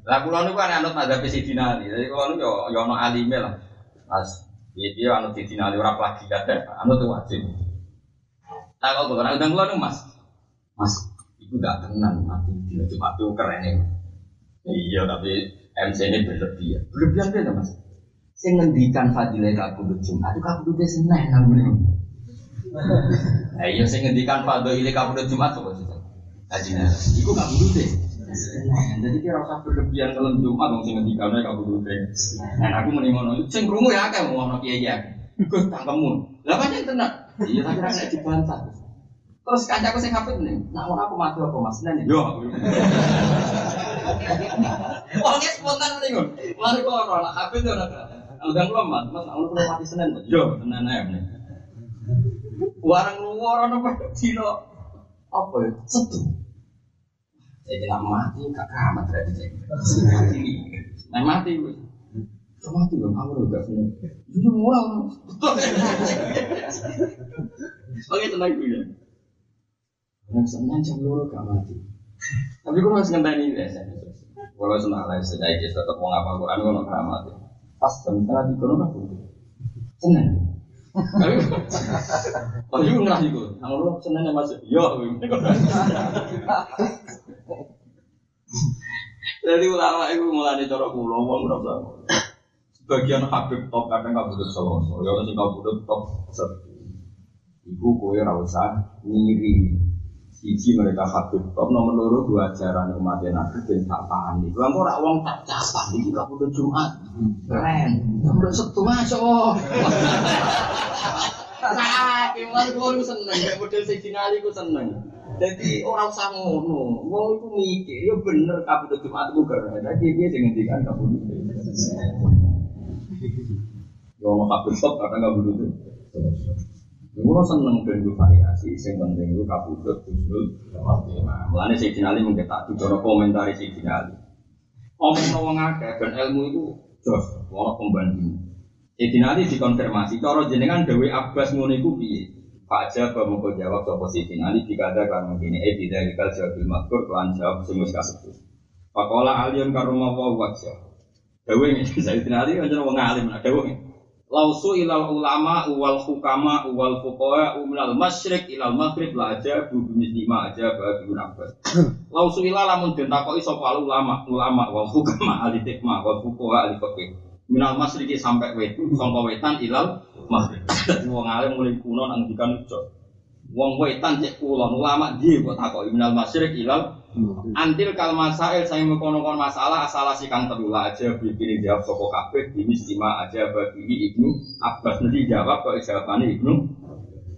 S2: Lah kula niku kan anut madzhab Sidina Ali. Jadi kula niku yo yo ono alime lah. Mas, dia anut Sidina Ali ora plagiat ya, anut wajib. Tak kok kula undang kula niku Mas. Mas, iku gak tenan mati dino Jumat itu keren ya. Iya, tapi MC ini berlebihan. Berlebihan beda mas. Saya ngendikan fadilah kabudut Jumat itu kabudutnya seneng namanya. Nah iya, saya ngendikan fadilah kabudut Jumat apa sih? Ajinya, itu kabudutnya. Jadi kira usah berlebihan kalau Jumat dong sing ngendikannya kabudutnya. Nah aku mending ngono, sing krungu ya akeh mau ngono kiai ya. Gus tangkemmu. Lah pancen tenan. Iya, tapi nek dibantah. Terus kancaku sing hafid nih, nah aku mati apa mas? Nen yo. Orangnya spontan nih kan. Mari kok orang lah hafid yo nak. Udah belum mas, mas aku perlu mati senen. Yo, tenan aja nih. Warang luar orang apa cino apa ya? Setu. Saya bilang mati gak kamat berarti saya. Mati, nah mati. Cuma mati bang, kamu udah seneng. Jadi murah. Oke tenang gue ya. Yang senang jam loro gak mati. Tapi gue masih ngenteni ini ya. Kalau senang lah sedaya kita tetap mau ngapal Quran gue nggak mati. Pas jam setengah tiga nggak aku. Senang. Tapi gue ngerasa itu. Nang lo senang ya masuk. Yo. Jadi ulama itu mulai dicorok pulau, uang berapa? Sebagian Habib top kadang nggak butuh solo, ya sih nggak butuh top. Ibu kue rasa ngiri Siji mereka habib top nomor loro dua ajaran umat nabi dan tak paham nih. Kalau ora wong tak capat iki gak kudu Jumat. Keren. Udah setu masuk. Nah, kemudian gue seneng, model sing Ali gue seneng. Jadi orang usah ngono, wong itu mikir, ya bener kabudut Jumat itu keren. Jadi dia sing ngendikan kabudut. Ya ono kabudut top kadang kabudut. Kulo seneng ben variasi, sing penting ku kabudut khotimah. Mulane sing dinali mung tak cara komentar sing dinali. Omong wong akeh ben ilmu itu jos, ono pembanding. Sing dinali dikonfirmasi cara jenengan Dewi Abbas ngono iku piye? Pak Aja mau jawab sapa sing dinali dikata kan mungkin eh tidak dikal jawab makur kelan jawab sing wis kasebut. Pakola aliyun karuma wa wajah. Dewi ini saya dinali kan wong alim, dewi Lausu ilal ulama wal hukama wal fuqaha umlal masyrik ilal maghrib la aja bu lima aja bagi nafas. Lausu ilal lamun den takoki sapa ulama ulama wal hukama ahli hikmah wal fuqaha ahli fikih. Minal masyriki sampai wet sangka wetan ilal maghrib. Wong alim mulai kuno nang dikan Wong wetan cek kulon ulama di kok takoki minal masyrik ilal Antil kal masail saya mengkonon masalah asal si kang terula aja bikin jawab soko kabeh di mistima aja bagi ibnu Abbas. Nanti jawab kok jawabannya ibnu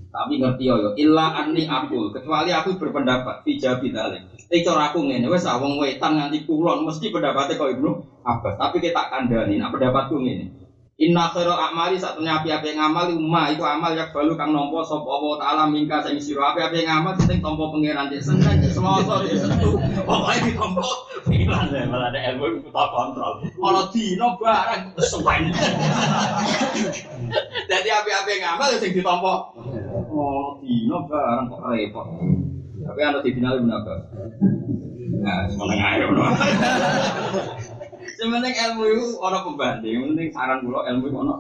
S2: tapi ngerti yo illa anni akul kecuali aku berpendapat fi bidalik eh cara aku ngene wes wong wetan nganti kulon mesti pendapatnya kok ibnu Abbas. Tapi kita kandani nak pendapatku ngene Inna khairal a'mali satunya api-api ngamal umma itu amal yang balu kang nompo sapa Allah taala mingka sing sira. Api-api ngamal sing tampa pangeran cek seneng cek seloso cek sentuh pokoke ditampa pikiran ya malah ada ilmu kita kontrol. Ana dina barang sewen dadi api-api ngamal sing ditampa. Oh dina barang kok repot. Tapi ana di final menapa nah semeneng ae Sementing ilmu itu orang pembanding, penting saran pulau ilmu itu ono.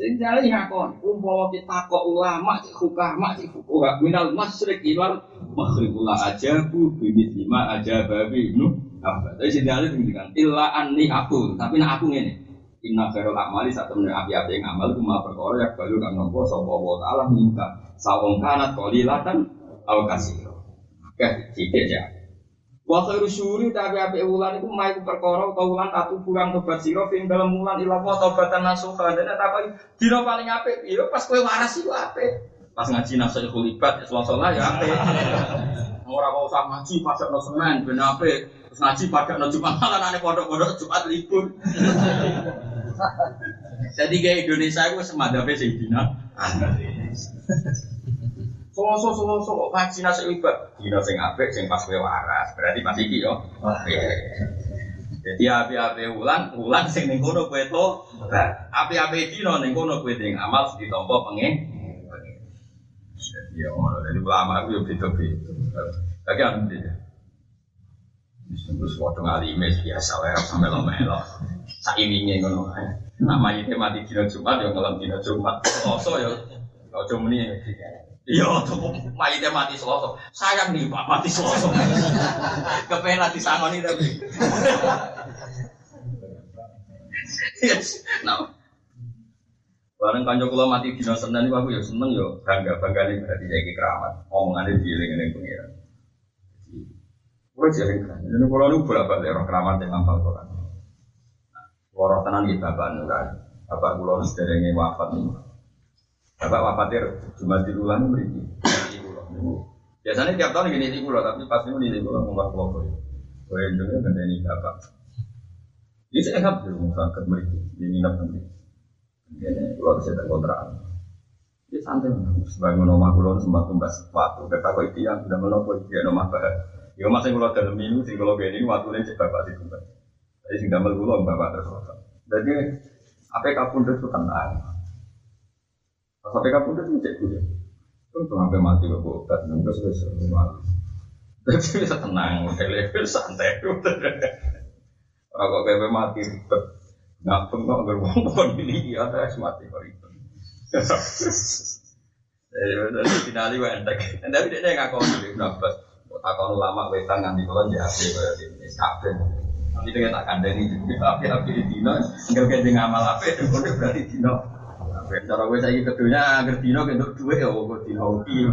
S2: Sing jare ngakon, umpama kita kok ulama cek hukama cek minal masyriq ilal maghrib aja bu bibit lima aja babi apa. Tapi sing jare dengan illa anni aku, tapi nak aku ngene. Inna khairul amali saat temen api-api ngamal cuma perkara yang baru kan nopo sapa wa taala minta sawong kanat qalilatan aw kasiro. Oke, sikit ya. Wa khairu syuri tapi api wulan iku mai perkara utawa wulan atu kurang tobat sira dalam wulan ila wa tobatan nasuha dene takon dina paling apik ya pas kowe waras iku apik. Pas ngaji nafsu kulibat selasa lah ya apik. Ora kok usah ngaji pada no semen ben apik. Terus ngaji pada no jumat malah ane pondok-pondok jumat libur. Jadi kayak Indonesia itu semadape sing dina Soloso soloso kok ngaji nasi ibat. Dino sing apik sing pas kowe waras. Berarti pas iki yo. Iya. Jadi api-api ulang, ulang sing ning kono kowe to. Api-api dino ning kono kowe ding amal ditampa pengen. Jadi ya ngono. Jadi ulama itu beda-beda. Lagi anu dia. Disebut suatu ngalime biasa wae sampe lo-melo. Saimine ngono ae. Nama itu mati dino Jumat yo ngelam dino Jumat. Yo. Ojo muni Iya, tuh mayitnya mati selosok. Sayang nih pak mati selosok. Kepengen nanti sangoni tapi. yes, nah. Bareng kanjok kula mati dina Senin aku ya seneng ya bangga bangga nih berarti jadi keramat. Omongannya dieling ini pengiran. Gue jadi keramat. Jadi kalau lu bolak balik roh keramat yang ngapal Quran. Woroh tenan di bapak nuran. Bapak kula sederenge wafat nih. Bapak wafatir cuma di bulan beri. Biasanya tiap tahun gini di pulau, tapi pas ini di pulau pulau ya. Gue yang juga ini bapak. Ini saya ingat dulu berangkat beri di nginep nanti. Ini pulau bisa terkontraan. Ini santai sebagai nomah pulau sembah tumbas waktu. Kata kau itu yang sudah menopo itu ya nomah bahas. Ya masih pulau dalam minggu sih kalau gini waktu ini cek bapak di tumbas. Jadi sing damel pulau bapak terus. Jadi apa kapun itu tenang. Sampai kapan itu cek. Kan sampai mati kok nunggu selesai. Jadi bisa tenang, udah santai. Kalau kayak mati kok berbongkon ini ya mati ribet. Jadi. Tapi dia nggak kau berapa? Takon lama wetan nganti kalau. Nanti dia tak kandani api-api di dino, kayak itu berarti dino. Cara gue saya kedunya agar dino duit ya gue dino hoki.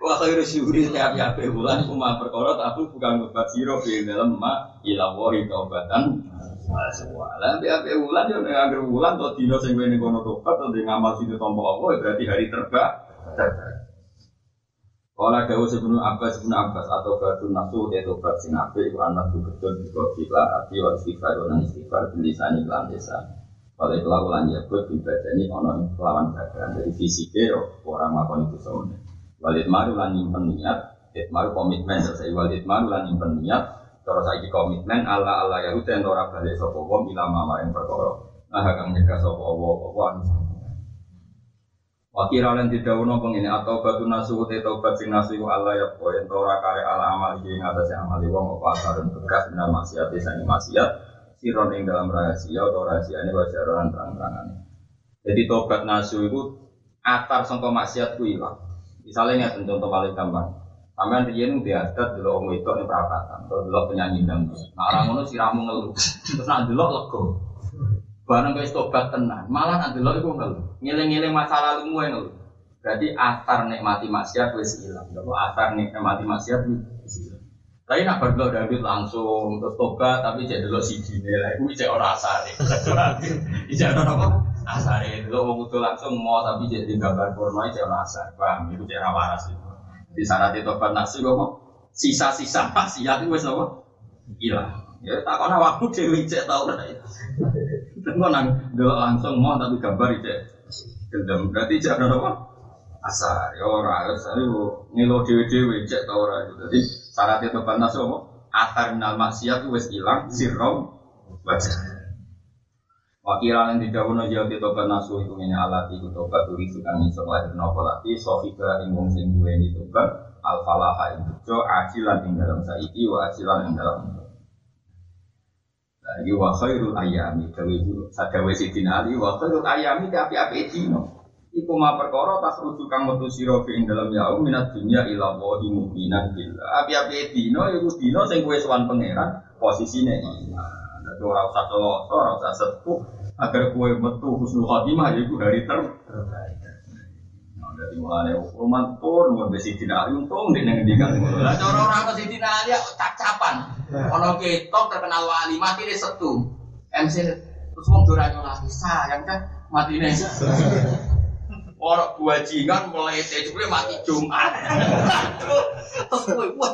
S2: Wah khairu syuhri setiap ya bulan cuma perkara tapi bukan obat siro di dalam ma ilawahi taubatan Lah tiap bulan yo nek agar bulan to dino sing wene kono tobat to di ngamal situ tompo apa berarti hari terba. Kala dawu sebelum Abbas sebelum Abbas atau batu nafsu ya tobat sing apik iku anak betul di kota ati wa istighfar lan istighfar bilisani lan desa. Kalau itu lakukan ya buat ini ono lawan badan dari fisiknya orang melakukan itu semuanya. Walid maru lan nyimpen niat, it maru komitmen selesai walid maru lan nyimpen niat. Terus lagi komitmen Allah Allah ya udah orang balik sopo wong ilama main perkara. Nah akan nyegah sopo wong apa anu. Wakira lan didhawuhna pengene atau batu nasu te tobat sing nasu Allah ya poin ora kare ala amal iki ngatasé amali wong apa asarun bekas benar maksiat sing maksiat siron ing dalam rahasia atau rahasia ini wajaran terang-terangan. Jadi tobat nasu itu atar sangka maksiat ku ilang. Misalnya nggak contoh paling gampang. Sampean riyen di adat dulu om itu nih perapatan, atau dulu penyanyi dangdut. Nah orang ngono siramu ngeluh, terus nak dulu lego. Barang guys tobat tenang, malah nak dulu itu ngeluh. Ngiling-ngiling masa lalu gue ngeluh. Berarti asar nikmati maksiat wis ilang. Kalau asar nikmati maksiat wis ilang. Tapi nak berdua dangdut langsung terus tobat, tapi jadi dulu si dini lah. Itu cek orang asar. Ijak orang apa? Asar itu wong itu langsung mau tapi jadi gambar porno cek orang asar. Paham? Itu cek rawaras itu. Di sana di tobat nasi kok sisa-sisa maksiat itu apa? Hilang. Ya tak kena waktu dewi cek tau lah. Tengok nang dulu langsung mau tapi gambar cek. Gendam berarti cek ada apa? Asar. Ya orang asar itu ngilo dewi-dewi cek tau lah. Jadi syarat itu tobat nasi apa? Atar minal maksiat itu wis hilang sirrom wajah. Wakiran yang tidak punya jauh di tobat nasu itu ini alat itu tobat turi sukan iso lahir nopo lati sofika ing wong sing duwe ini tobat al falaha ing bejo acilan ing dalam saiki wa acilan ing dalam lagi wa khairul ayami itu sadawe sidin ali wa khairul ayami tapi api dino Iku ma perkara tas rujuk kang metu sira ing dalam yaum minat dunya ila wahi mu'minan billah api-api dino iku dino sing kowe sowan pangeran posisine iman jadi orang usah celoko, orang usah sepuh agar kue metu husnul khotimah yaitu hari ter terbaik. Nah, mulane rumah pun mau besi tidak untung di ngendikan. Lah cara orang ke Sidina Ali cap-capan. Ono ketok terkenal wali mati di setu. MC terus wong duranya lagi sayang kan mati nih. Orang buajingan mulai jebule mati Jumat. Terus kowe wah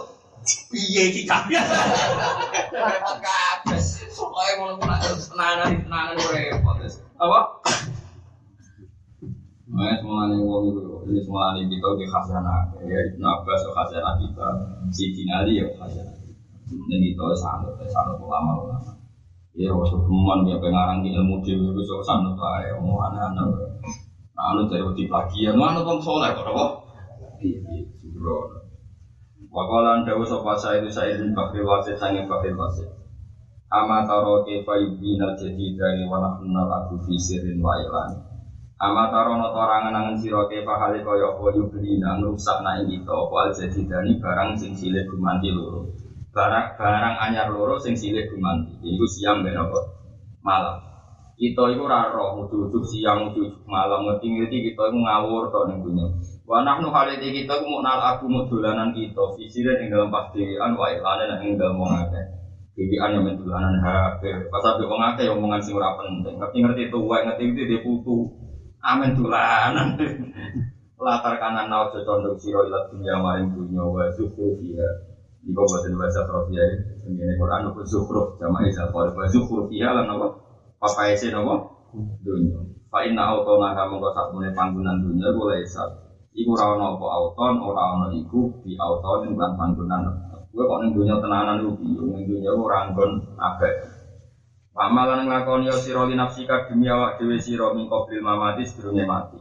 S2: piye iki kabeh. Repot kabeh. Pokoke ngono kuwi tenanan tenanan repot. Apa? Nah, semua nih wong itu, nih kita di khazanah, ya Ibnu Abbas ya khazanah kita, si Dinali ya khazanah. Ini kita sangat, sangat ulama ulama. Ya, waktu kemudian dia pengarang ilmu dewi itu so sangat ya mau anak-anak. Anu dari waktu plagian, mana tuh soleh kok, apa? Iya, iya, sembrono. Wakalan dawu sopa saya itu saya ingin bakil wasit, sange bakil wasit. Ama taro kefa yubinal jadi dari wanakunal aku fisirin wa ilani. Ama tarono torangan angen sira ke pahale kaya apa yubli nang rusak nak kita apa jadi dani barang sing silih gumanti loro. Barang barang anyar loro sing silih gumanti. Iku siang ben apa? Malam. Kita iku ora roh ujug siang ujug malam ngerti-ngerti kita iku ngawur tok ning dunya. Wa nahnu haliti kita mau nal aku mau dolanan kita fisire ing dalam pastian wa ilane ing dalam wong akeh. Bibian yang mendulanan HP, pas sampai wong akeh omongan sing ora penting. Ngerti-ngerti tuwa, ngerti-ngerti dia putu. Amin tulanan. Latar kanan nau condong siro ilat dunia maring dunia wa zuhru fiha. Iku boten bahasa profia ini Quran apa zuhru jamaah isa qol wa zuhru fiha lan apa? Ese napa? Dunia. Fa inna autona kamu kok sakmene panggonan dunia boleh isa. Iku ora ana apa auton, ora ana iku di auton lan panggonan. Gue kok ning dunia tenanan piye? Ning dunia ora nggon abek. Pamalan nglakoni sira li nafsika demi awak dhewe sira min qabil mamati sedurunge mati.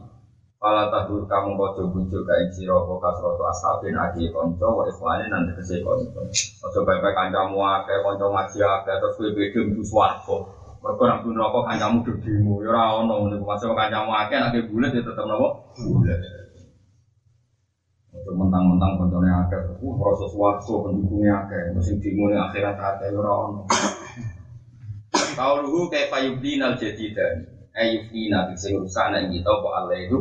S2: Fala tahdur kamu padha bujuk kae sira apa kasroto ashabin adi kanca wa ikhwane nang tegese kanca. Aja bae-bae kancamu akeh kanca ngaji akeh terus kowe beda mlebu swarga. Mergo nang pun rokok kancamu dedimu ya ora ono niku masuk kancamu akeh nek bulet ya tetep napa? Bulet. Untuk mentang-mentang koncone akeh, proses waktu pendukungnya akeh, mesti dimulai akhirat akeh ya ora ono. Kauluhu kaifa yubdinal jadidan. Ayyubdina bisa rusak anak kita apa Allah itu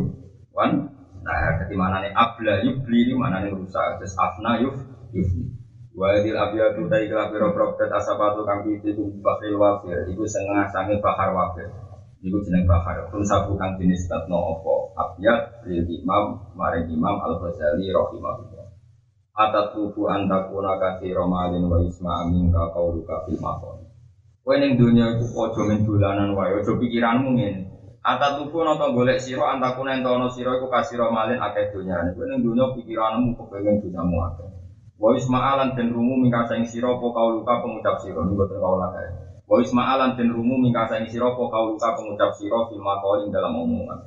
S2: wan. Nah, ketimana nih abla yubli ini mana nih rusak. Terus afna yuf yufni. Wa idil abiyatu dari kelapi robrok ket asabatu kang itu itu bakil wafir. Iku setengah sange bahar wafir. Iku jeneng bahar. Pun sabu kang jenis tatno opo. Abiyat lil imam maring imam al ghazali rahimahullah. Atat tubuh antakuna kasih romalin wa isma amin ka kauluka fil maqam. Kowe ning donya iku aja men dolanan wae, aja pikiranmu ngene. Ata tubuh nonton golek sira antaku nentono sira iku kasira malin akeh donyane. Kowe ning donya pikiranmu kepengin donyamu akeh. Wa isma'alan den rumu mingkasa ing sira apa kauluka pengucap sira mboten kaula kae. Wa isma'alan den rumu mingkasa ing sira apa kauluka pengucap sira fil maqalin dalam omongan.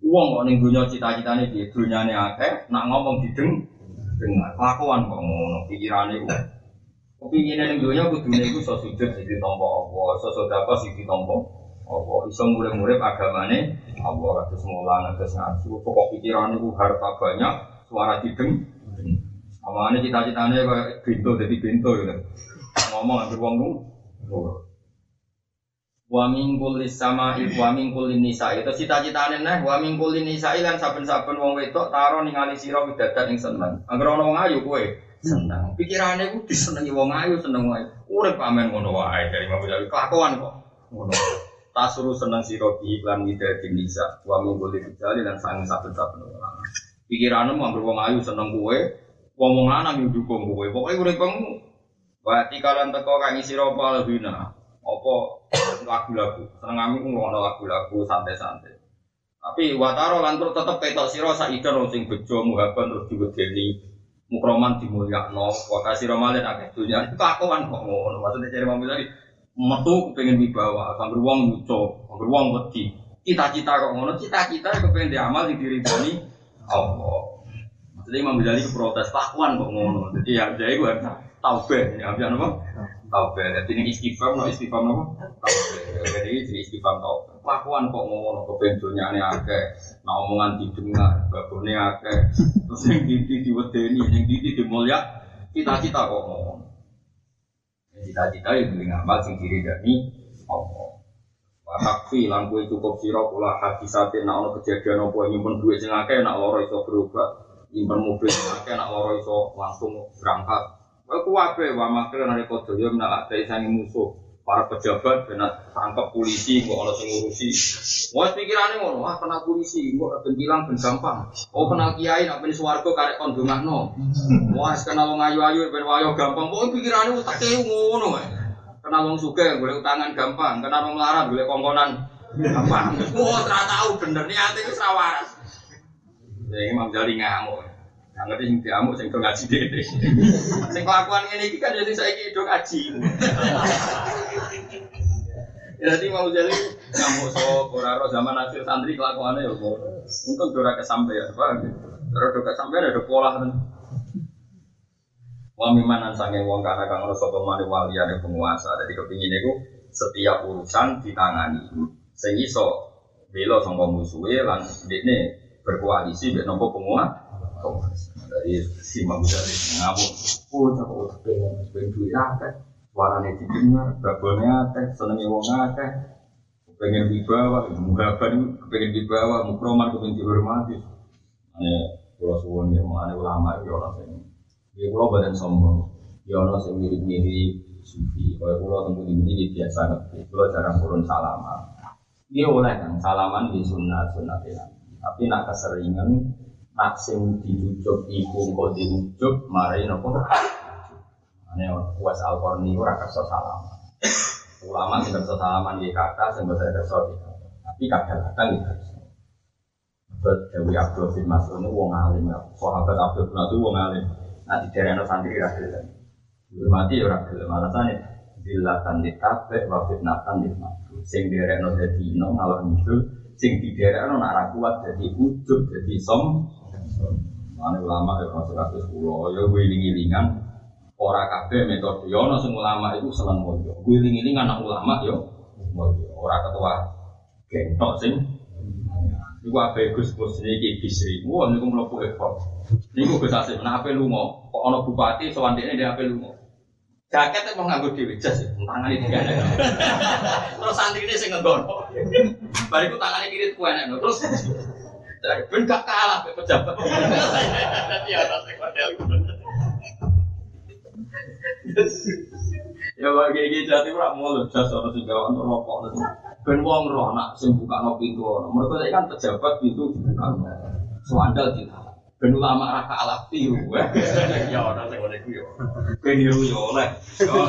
S2: Wong kok ning donya cita-citane piye? Donyane akeh, nak ngomong dideng dengar. Kelakuan kok ngono, pikirane ku Kepinginan yang dunia kudunya itu so sujud jadi tompo Allah, so sodako sih di tompo Allah. Iso murid-murid agamane Allah kata semulan kata ngaji. Pokok pikiran itu harta banyak, suara dideng. Amangannya cita-citanya kayak bintu jadi bintu gitu. Ngomong ambil uang Wa min kulli sama'i wa min kulli nisa'i itu cita-citane neh wa min kulli nisa'i lan saben-saben wong wedok taro ningali sira widadan ing seneng. Angger ana wong ayu kowe seneng. Pikirane ku disenengi wong ayu seneng wae. Urip pamen ngono wae dari Imam Ghazali kelakuan kok. Ngono. Tasuru seneng sira iklan widadin nisa wa min kulli rijali lan sang saben-saben wong lanang. Pikiranmu angger wong ayu seneng kowe, wong wong lanang yo dukung kowe. Pokoke uripmu Wati kalian teko kang isi ropa lebina apa? Lagu-lagu. Seneng kami pun ngono lagu-lagu santai-santai. Tapi wataro lan terus tetep ketok sira saidon sing bejo muhaban terus diwedeni. Mukroman dimulyakno. Wa kasira malin akeh dunya itu kakuan kok ngono. Maksudnya cari mobil tadi metu pengen dibawa. Sambil wong lucu sambil wong wedi. Cita-cita kok ngono. Cita-cita kepengen diamal di diri Allah maksudnya Imam Ghazali protes kakuan kok ngono jadi ya jadi gue taube ya apa Taube. Jadi ini istiqam, no istiqam no Jadi ini istiqam tau. Lakuan kok ngono kebenjonya ini akeh. Nah omongan didengar, babone akeh. Terus yang didi diwedeni, yang didi dimulya. Cita-cita kok ngono. Cita-cita yang beli ngamal sing diri dari Allah. Wakfi lan kue cukup siro pula hati sate nak ono kejadian apa nyimpen duit sing akeh nak loro iso berobat nyimpen mobil akeh nak loro iso langsung berangkat. Kowe kuwabe wa makir nari kodo yo nak ate sangi musuh para pejabat kena tangkap polisi kok ono sing ngurusi. Wah pikirane ngono, kena polisi, kok ben ilang ben gampang. Oh kenal kiai nak ben swarga karek kon dongakno. Wah kenal wong ayu-ayu ben wayo gampang. Kok pikirane utake ngono wae. Kenal wong sugih utangan gampang, kenal wong melarat golek kongkonan gampang. Wah ora bener niate wis ra. Ya Imam Jali ngamuk. Nggak ngerti sing diamuk sing do ngaji dhewe. Sing kelakuan ngene iki kan jadi saiki do ngaji. Ya, Jadi mau jadi ngamuk so ora zaman akhir santri kelakuannya ya kok. Untung ora kesampaian, paham ya? Terus do kesampaian ada pola kan. Wa mimanan sange wong kana kang ora sapa mari waliyane penguasa. Jadi kepingin iku setiap urusan ditangani. Sing iso bela sangka musuhe lan dekne berkoalisi mek nopo penguasa. Dari si Imam Ghazali ngamuk. Oh, tak kok pengen pengen duit akeh. Suarane didengar, babonnya akeh, senenge wong akeh. Pengen dibawa, mugaban pengen dibawa, mukroman pengen dihormati. Ane kula suwun ya, ane ulama ya ora sing Ya kula badan sombong. Ya ana sing mirip-mirip sufi. Kaya kula tunggu di ini biasa ngerti. Kula jarang turun salaman. Dia oleh kan salaman di sunat sunat ya. Tapi nak keseringan nak sing diujuk iku kok diujuk marai nopo. Ane was al korni ora kersa salaman. Ulama sing kersa salaman di kata sing boten kata. Tapi kadang-kadang ya Bet Dewi Abdul bin Mas'ud ini wong alim ya. Sahabat Abdul bin Mas'ud wong alim. Nah di daerah santri ra gelem. Hormati ya gelem. Alasane dilatan ditabe wa fitnatan ditmatu. Sing daerah dadi ino ngalor ngidul, sing di daerah nak ra kuat dadi ujub dadi som. Mana ulama ya masuk kasus pulau, ya wiling-wilingan ora kabeh metode ya ana sing ulama itu seneng mulya. Wiling-wilingan anak ulama ya mulya. Ora ketua gentok sing Iku ape Gus Gus niki Bisri. Wah niku mlebu ekor. Niku Gus Asim, nah ape lunga? Kok ana bupati sowan dia ape lunga? Jaket emang nganggo dhewe jas, tangane ada. Terus santri ini sing ngegono. Bariku tangane kiri ku enek terus. Ben gak kalah be pejabat. Dadi ana sing model Ya bagi iki jati ora mau jas ora sing gawe untuk rokok. Ben wong roh nak sing bukakno pintu ono. Mergo kan pejabat pintu dibukakno. Swandal ditahan. Ben ulama ra kalakti yo. Ya ora sing ngene ku yo. Ben yo yo oleh. Yo.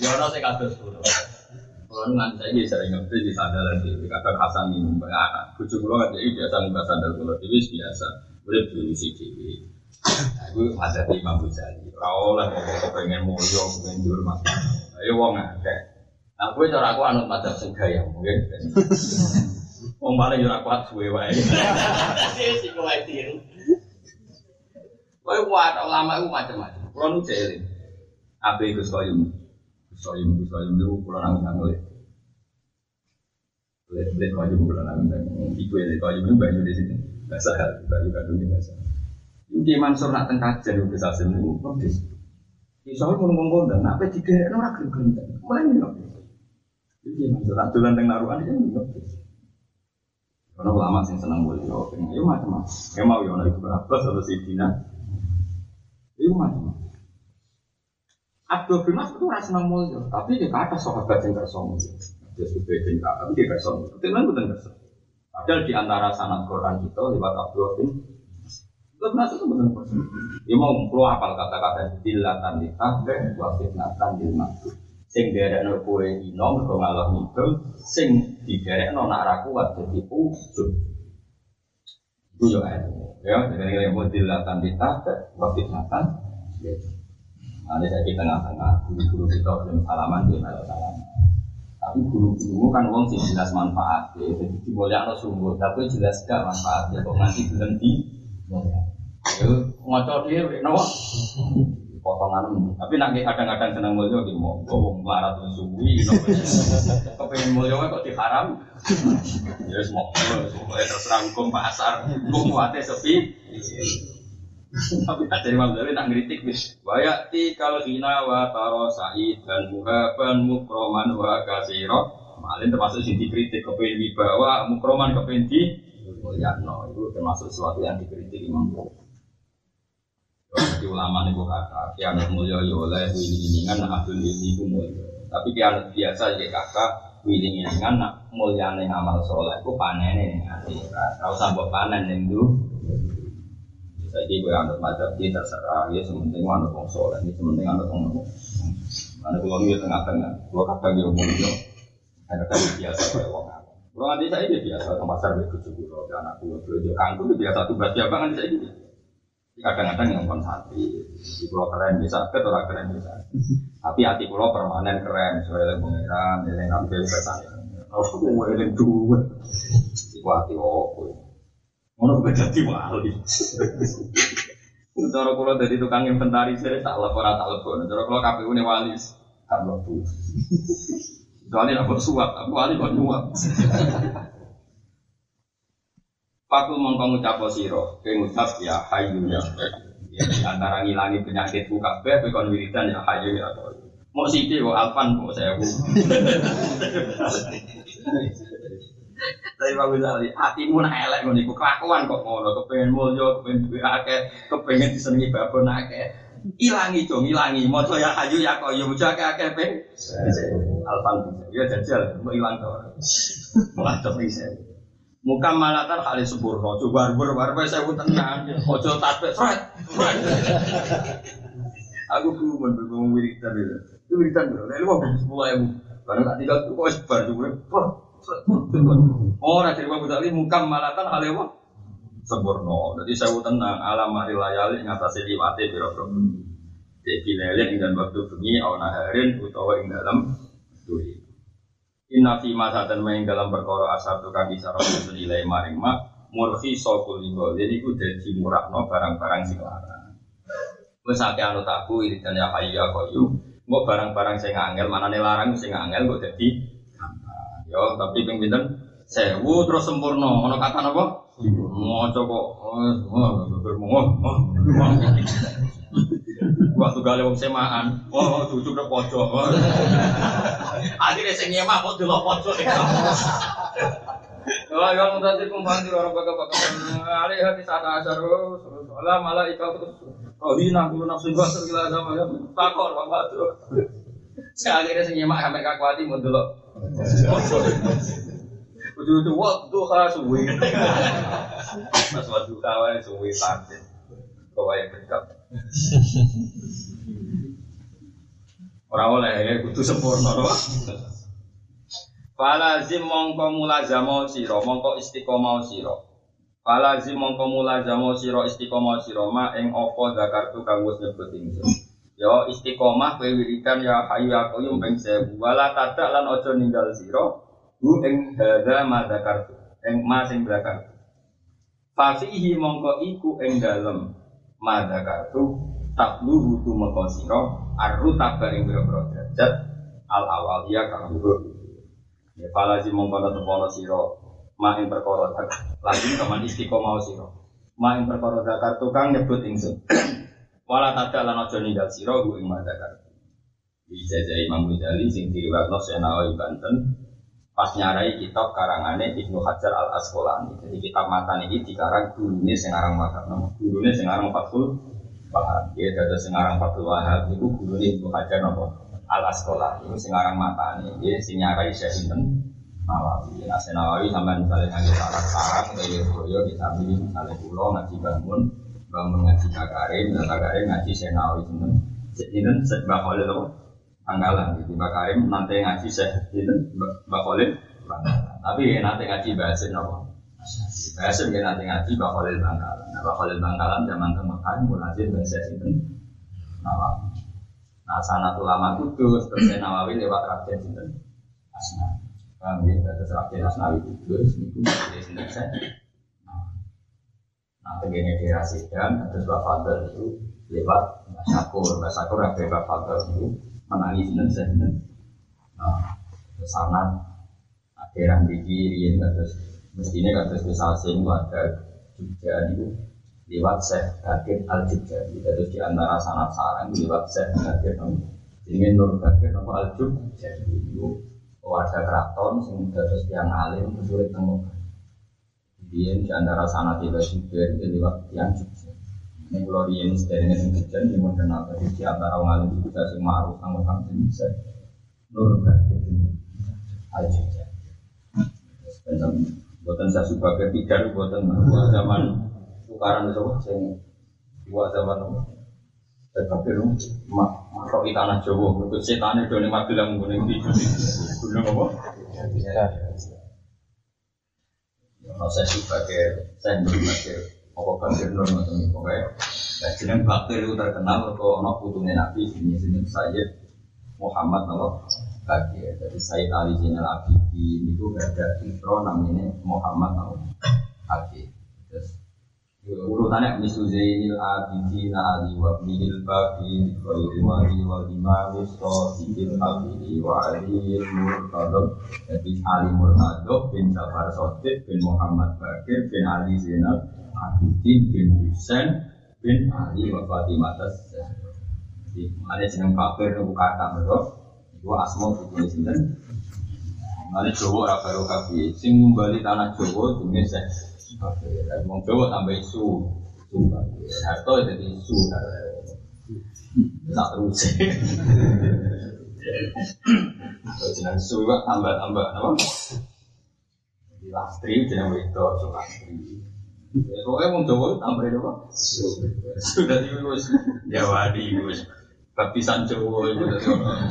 S2: Ya ora sing kados kulo. Kulo nganti saiki sering ngerti di sandalan di kadang Hasan ini anak. Bojo kulo kan jadi biasa mbak sandal kulo dhewe biasa. Urip dhewe sik dhewe. Aku ada di Imam Ghazali. Ora oleh kok pengen mulya, pengen dihormati. Ayo wong akeh. Nah, gue cara aku anut madzhab sing gaya mungkin. Wong paling yo ora kuat suwe wae. Sing kowe tiru. Kowe kuat ulama iku macam-macam. Kulo nu jeling. Abe Gus Koyum. Gus Koyum Gus Koyum niku kulo nang nang le. Le le Koyum kulo nang nang. Iku le Koyum niku banyu di situ. Bahasa hal, banyu kandung di bahasa. Iki Mansur nak teng kajen Gus Asim niku pedes. Iso ngomong ngomong nak pe didekno ora gelem-gelem. Mulai ngono. Jadi maksud tak dolan teng naruhan itu. Karena ulama sing seneng mulia, pengen yo macam-macam. Ya mau yo ana ibu Abbas atau Sidina. Yo macam-macam. Abdul bin Mas itu rasa seneng mulia, tapi dia kata sahabat yang kersa mulia. Dia sudah bin tapi dia kersa mulia. Kebetulan bukan kersa. Padahal di antara sanad Quran kita lewat Abdul bin Abdul bin itu bukan kersa. Dia mau keluar hafal kata-kata dilatan ditahbeh, wasifnatan dilmaktuh sing derekno kowe ino mergo ngalah ngidul sing diderekno nak ra kuat dadi ujub itu yo ae ya jadi yang model latan ditata waktu natan ada saya di tengah-tengah guru-guru kita belum salaman dia malah salaman tapi guru-guru kan uang sih jelas manfaat ya. Jadi dimulia no sungguh tapi jelas gak manfaat ya. Kok nanti belum di ya ngocok dia no potongan tapi nanti kadang-kadang senang mulia gitu mau ngomong melarat suwi kepengen mulia kok diharam ya semua pokoknya terserah hukum pasar hukum kuatnya sepi Tapi ada Imam Ghazali nak ngeritik bis. Wayati kalau hina wa taro sa'id dan muhaban mukroman wa kasiro. Malin termasuk sing dikritik kepen wibawa mukroman kepen di mulyano itu termasuk sesuatu yang dikritik Imam Ghazali. Jadi ulama nih gue kata, kian mulia ya oleh wiling-wilingan abdul ku mulia. Tapi kian biasa ya kakak wiling-wilingan nak mulia nih amal soleh ku panen nih akhirat. Kau sambut panen nih dulu. Saya gue anut macam dia terserah, ya sementing anut wong soleh, ini sementing anut wong Mana kalau dia tengah-tengah, gua kata dia mulia, ada kali biasa kayak wong Kalau nanti saya biasa, ke pasar dia tujuh puluh, anak gue belajar kangkung biasa tugas siapa kan saya gitu kadang-kadang yang pun hati di pulau keren bisa ke orang keren bisa tapi hati pulau permanen keren soalnya pengiran yang ngambil pesan. Aku mau eling dua itu hati opo? Mau gue jadi wali. Cara kalau dari tukang inventaris saya tak lapor tak lapor. Cara kalau KPU ini wali. Tak lapor. Soalnya aku suap, aku wali kok nyuap. Fakul mongko ngucap siro, ngucap ya hayu ya. Ya antara ngilangi penyakit buka kabeh kowe kon wiridan ya hayu ya. Mau sithik kok alfan kok saya bu. Tapi Pak Ghazali, hatimu nak elek ngono iku kelakuan kok ngono, kepengen mulya, kepengen duwe akeh, kepengen disenengi babon akeh. Ilangi dong, ilangi. Mojo ya hayu ya koyo mojo akeh akeh peng. Alfan ya jajal, mau ilang to. Malah to bisa. Muka malatan kali sempurna, coba barber barber saya pun tenang, ojo tasbih, seret, Aku kuman bergumul wiridan itu, itu wiridan bro, ini mau sepuluh ribu, karena tak tinggal tuh kok sebar juga, Oh, nanti Imam Ghazali muka malatan hal apa? Sempurna. Jadi saya tenang. Alam mari layali ngatasi liwate biro-biro. Jadi lelek dengan waktu bengi, awana harin, utawa ing dalam duit. Inna fi ma satan main dalam perkara asar tukang isar senilai maring ma murfi sokul linggo. Jadi ku dadi murahno barang-barang sing larang. Wes ate anut aku iritan ya hayu ya koyu. Mbok barang-barang sing angel manane larang sing angel kok dadi Yo tapi ping pinten? Sewu terus sempurna. Ono kata napa? Maca kok Waktu gale wong semaan, oh cucu nek pojok. Akhirnya sing nyemak kok delok pojok. Kalau yang tadi kumpang di orang baga baga Ali hati sana asar Soalnya malah ikal terus. Oh hina kulo nafsu basar gila sama ya. Takor bapak tuh Saya akhirnya sing nyemak sampai kakuati mau delok. Ujung-ujung waktu khas suwi. Mas waktu kawan suwi santai Kau yang berkap Orang oleh ya kudu sempurna loh. Falazim mongko mulazamo siro, mongko istiqomah siro. Falazim mongko mulazamo siro istiqomah siro ma ing opo zakartu kang wis nyebut ingsun. Yo istiqomah kowe wiridan ya hayu aku yung ping sewu. Wala tadak lan ojo ninggal siro. Bu ing hadza ma zakartu. Ing ma sing zakartu. Fasihi mongko iku ing dalem ma zakartu takluhu tu mekosiro arru tabaring biro derajat al awalia kang luhur ya pala si mongkono tepono siro ma ing perkara lagi kaman istiqomah siro ma ing perkara zakar tukang nyebut ingsun. Wala tada lan aja siro gu ing zakar di jajah Imam Ghazali sing diriwayatno Senawi Banten pas nyarai kitab karangane Ibnu Hajar Al Asqalani. Jadi kitab matan ini dikarang gurune sing aran Wahab. Gurune sing aran Fathul Wahab. Ya dadi sing aran Fathul Wahab niku gurune Ibnu Hajar napa? Al Asqalani. Iku sing aran matane. Dia sing nyarai Syekh Sinten Nawawi. Nah, Nawawi sampean misalnya ngaji sarang-sarang kaya boyo kita milih misalnya pulau ngaji bangun bangun ngaji kakarim, dan kakarim ngaji Senawi sinten. Sinten Khalil apa? Anggalan gitu. Mbak Karim nanti ngaji Syekh sinten Mbak Khalil. Tapi nanti ngaji bahasa apa? Bahasa dia nanti ngaji Mbak Khalil Bangkalan. Nah, Mbak Khalil Bangkalan zaman temukan mulai bahasa sinten Nawawi. Nah, sanat ulama kudus, terus Nawawi lewat Raden sinten Asna. Kami ya, terus Raden Asnawi kudus, niku dari sinten saya. Nah, tegene daerah Sedan, terus Mbak Fadl itu lewat Mbak Syakur, Mbak Syakur yang Mbak Fadl itu menangis saya sinten. Nah, terus sanat daerah di kiri, terus mestinya terus bisa asing warga Jogja itu lewat Syekh Bakir Al Jubjani. Terus di antara sanat sarang lewat Syekh Bakir ini Nur nama Al Jubjani itu warga keraton sing terus yang alim sulit temu. Dia di antara sanat itu juga lewat yang Jogja. Ini kalau dia ini dia mau kenal tadi di antara orang alim juga sing ma'ruf sama kang bisa Nur Bakir Al Jubjani. Buatan saya suka ketiga, buatan zaman. Tukaran itu sing dua zaman dan tapi lu makro di tanah Jawa. Berikut setan itu nih mak bilang gue nih gunung apa? Kalau saya sebagai saya sebagai apa bakir nur macam itu pokoknya. Nah jeneng bakir itu terkenal kalau anak putunya nabi sini sini saya Muhammad Allah bakir. Jadi Sayyid Ali Zainal Abidin itu ada intro namanya Muhammad Allah bakir. Terus urutannya misu zainil abidin ali wa bihil baqi wa ilmani wa imami sohibin abidi wa aliyil murtadab. Jadi ali murtadab bin Jafar Sotik bin Muhammad Bakir bin Ali Zainal Abidin bin Husain bin Ali wa Fatimah jadi ada jeneng Bakir itu kata mereka itu asmo itu sinten Mana Jawa ora baru kabeh sing ngumbali tanah Jawa jenenge Wong Jawa tambah isu. Harto jadi isu. Tak terus. Jenang isu juga tambah-tambah apa? Di lastri wedok so lastri. Pokoknya wong Jawa tambah apa? Sudah di wis Jawa di wis baptisan Jawa itu dari orang.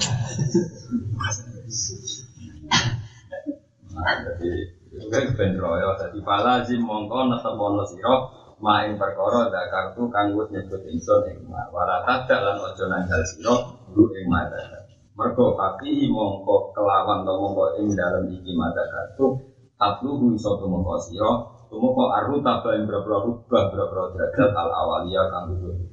S2: Nah, jadi Kan ben royo dadi falazim mongko netemono sira main perkara zakartu kang wis nyebut ingsun ing ma wala tadak lan aja nanggal sira lu ing mata mergo tapi mongko kelawan to mongko ing dalem iki mata kartu tatlu iso tumeka sira tumeka aruta ing boro-boro rubah boro-boro derajat al awalia kang dudu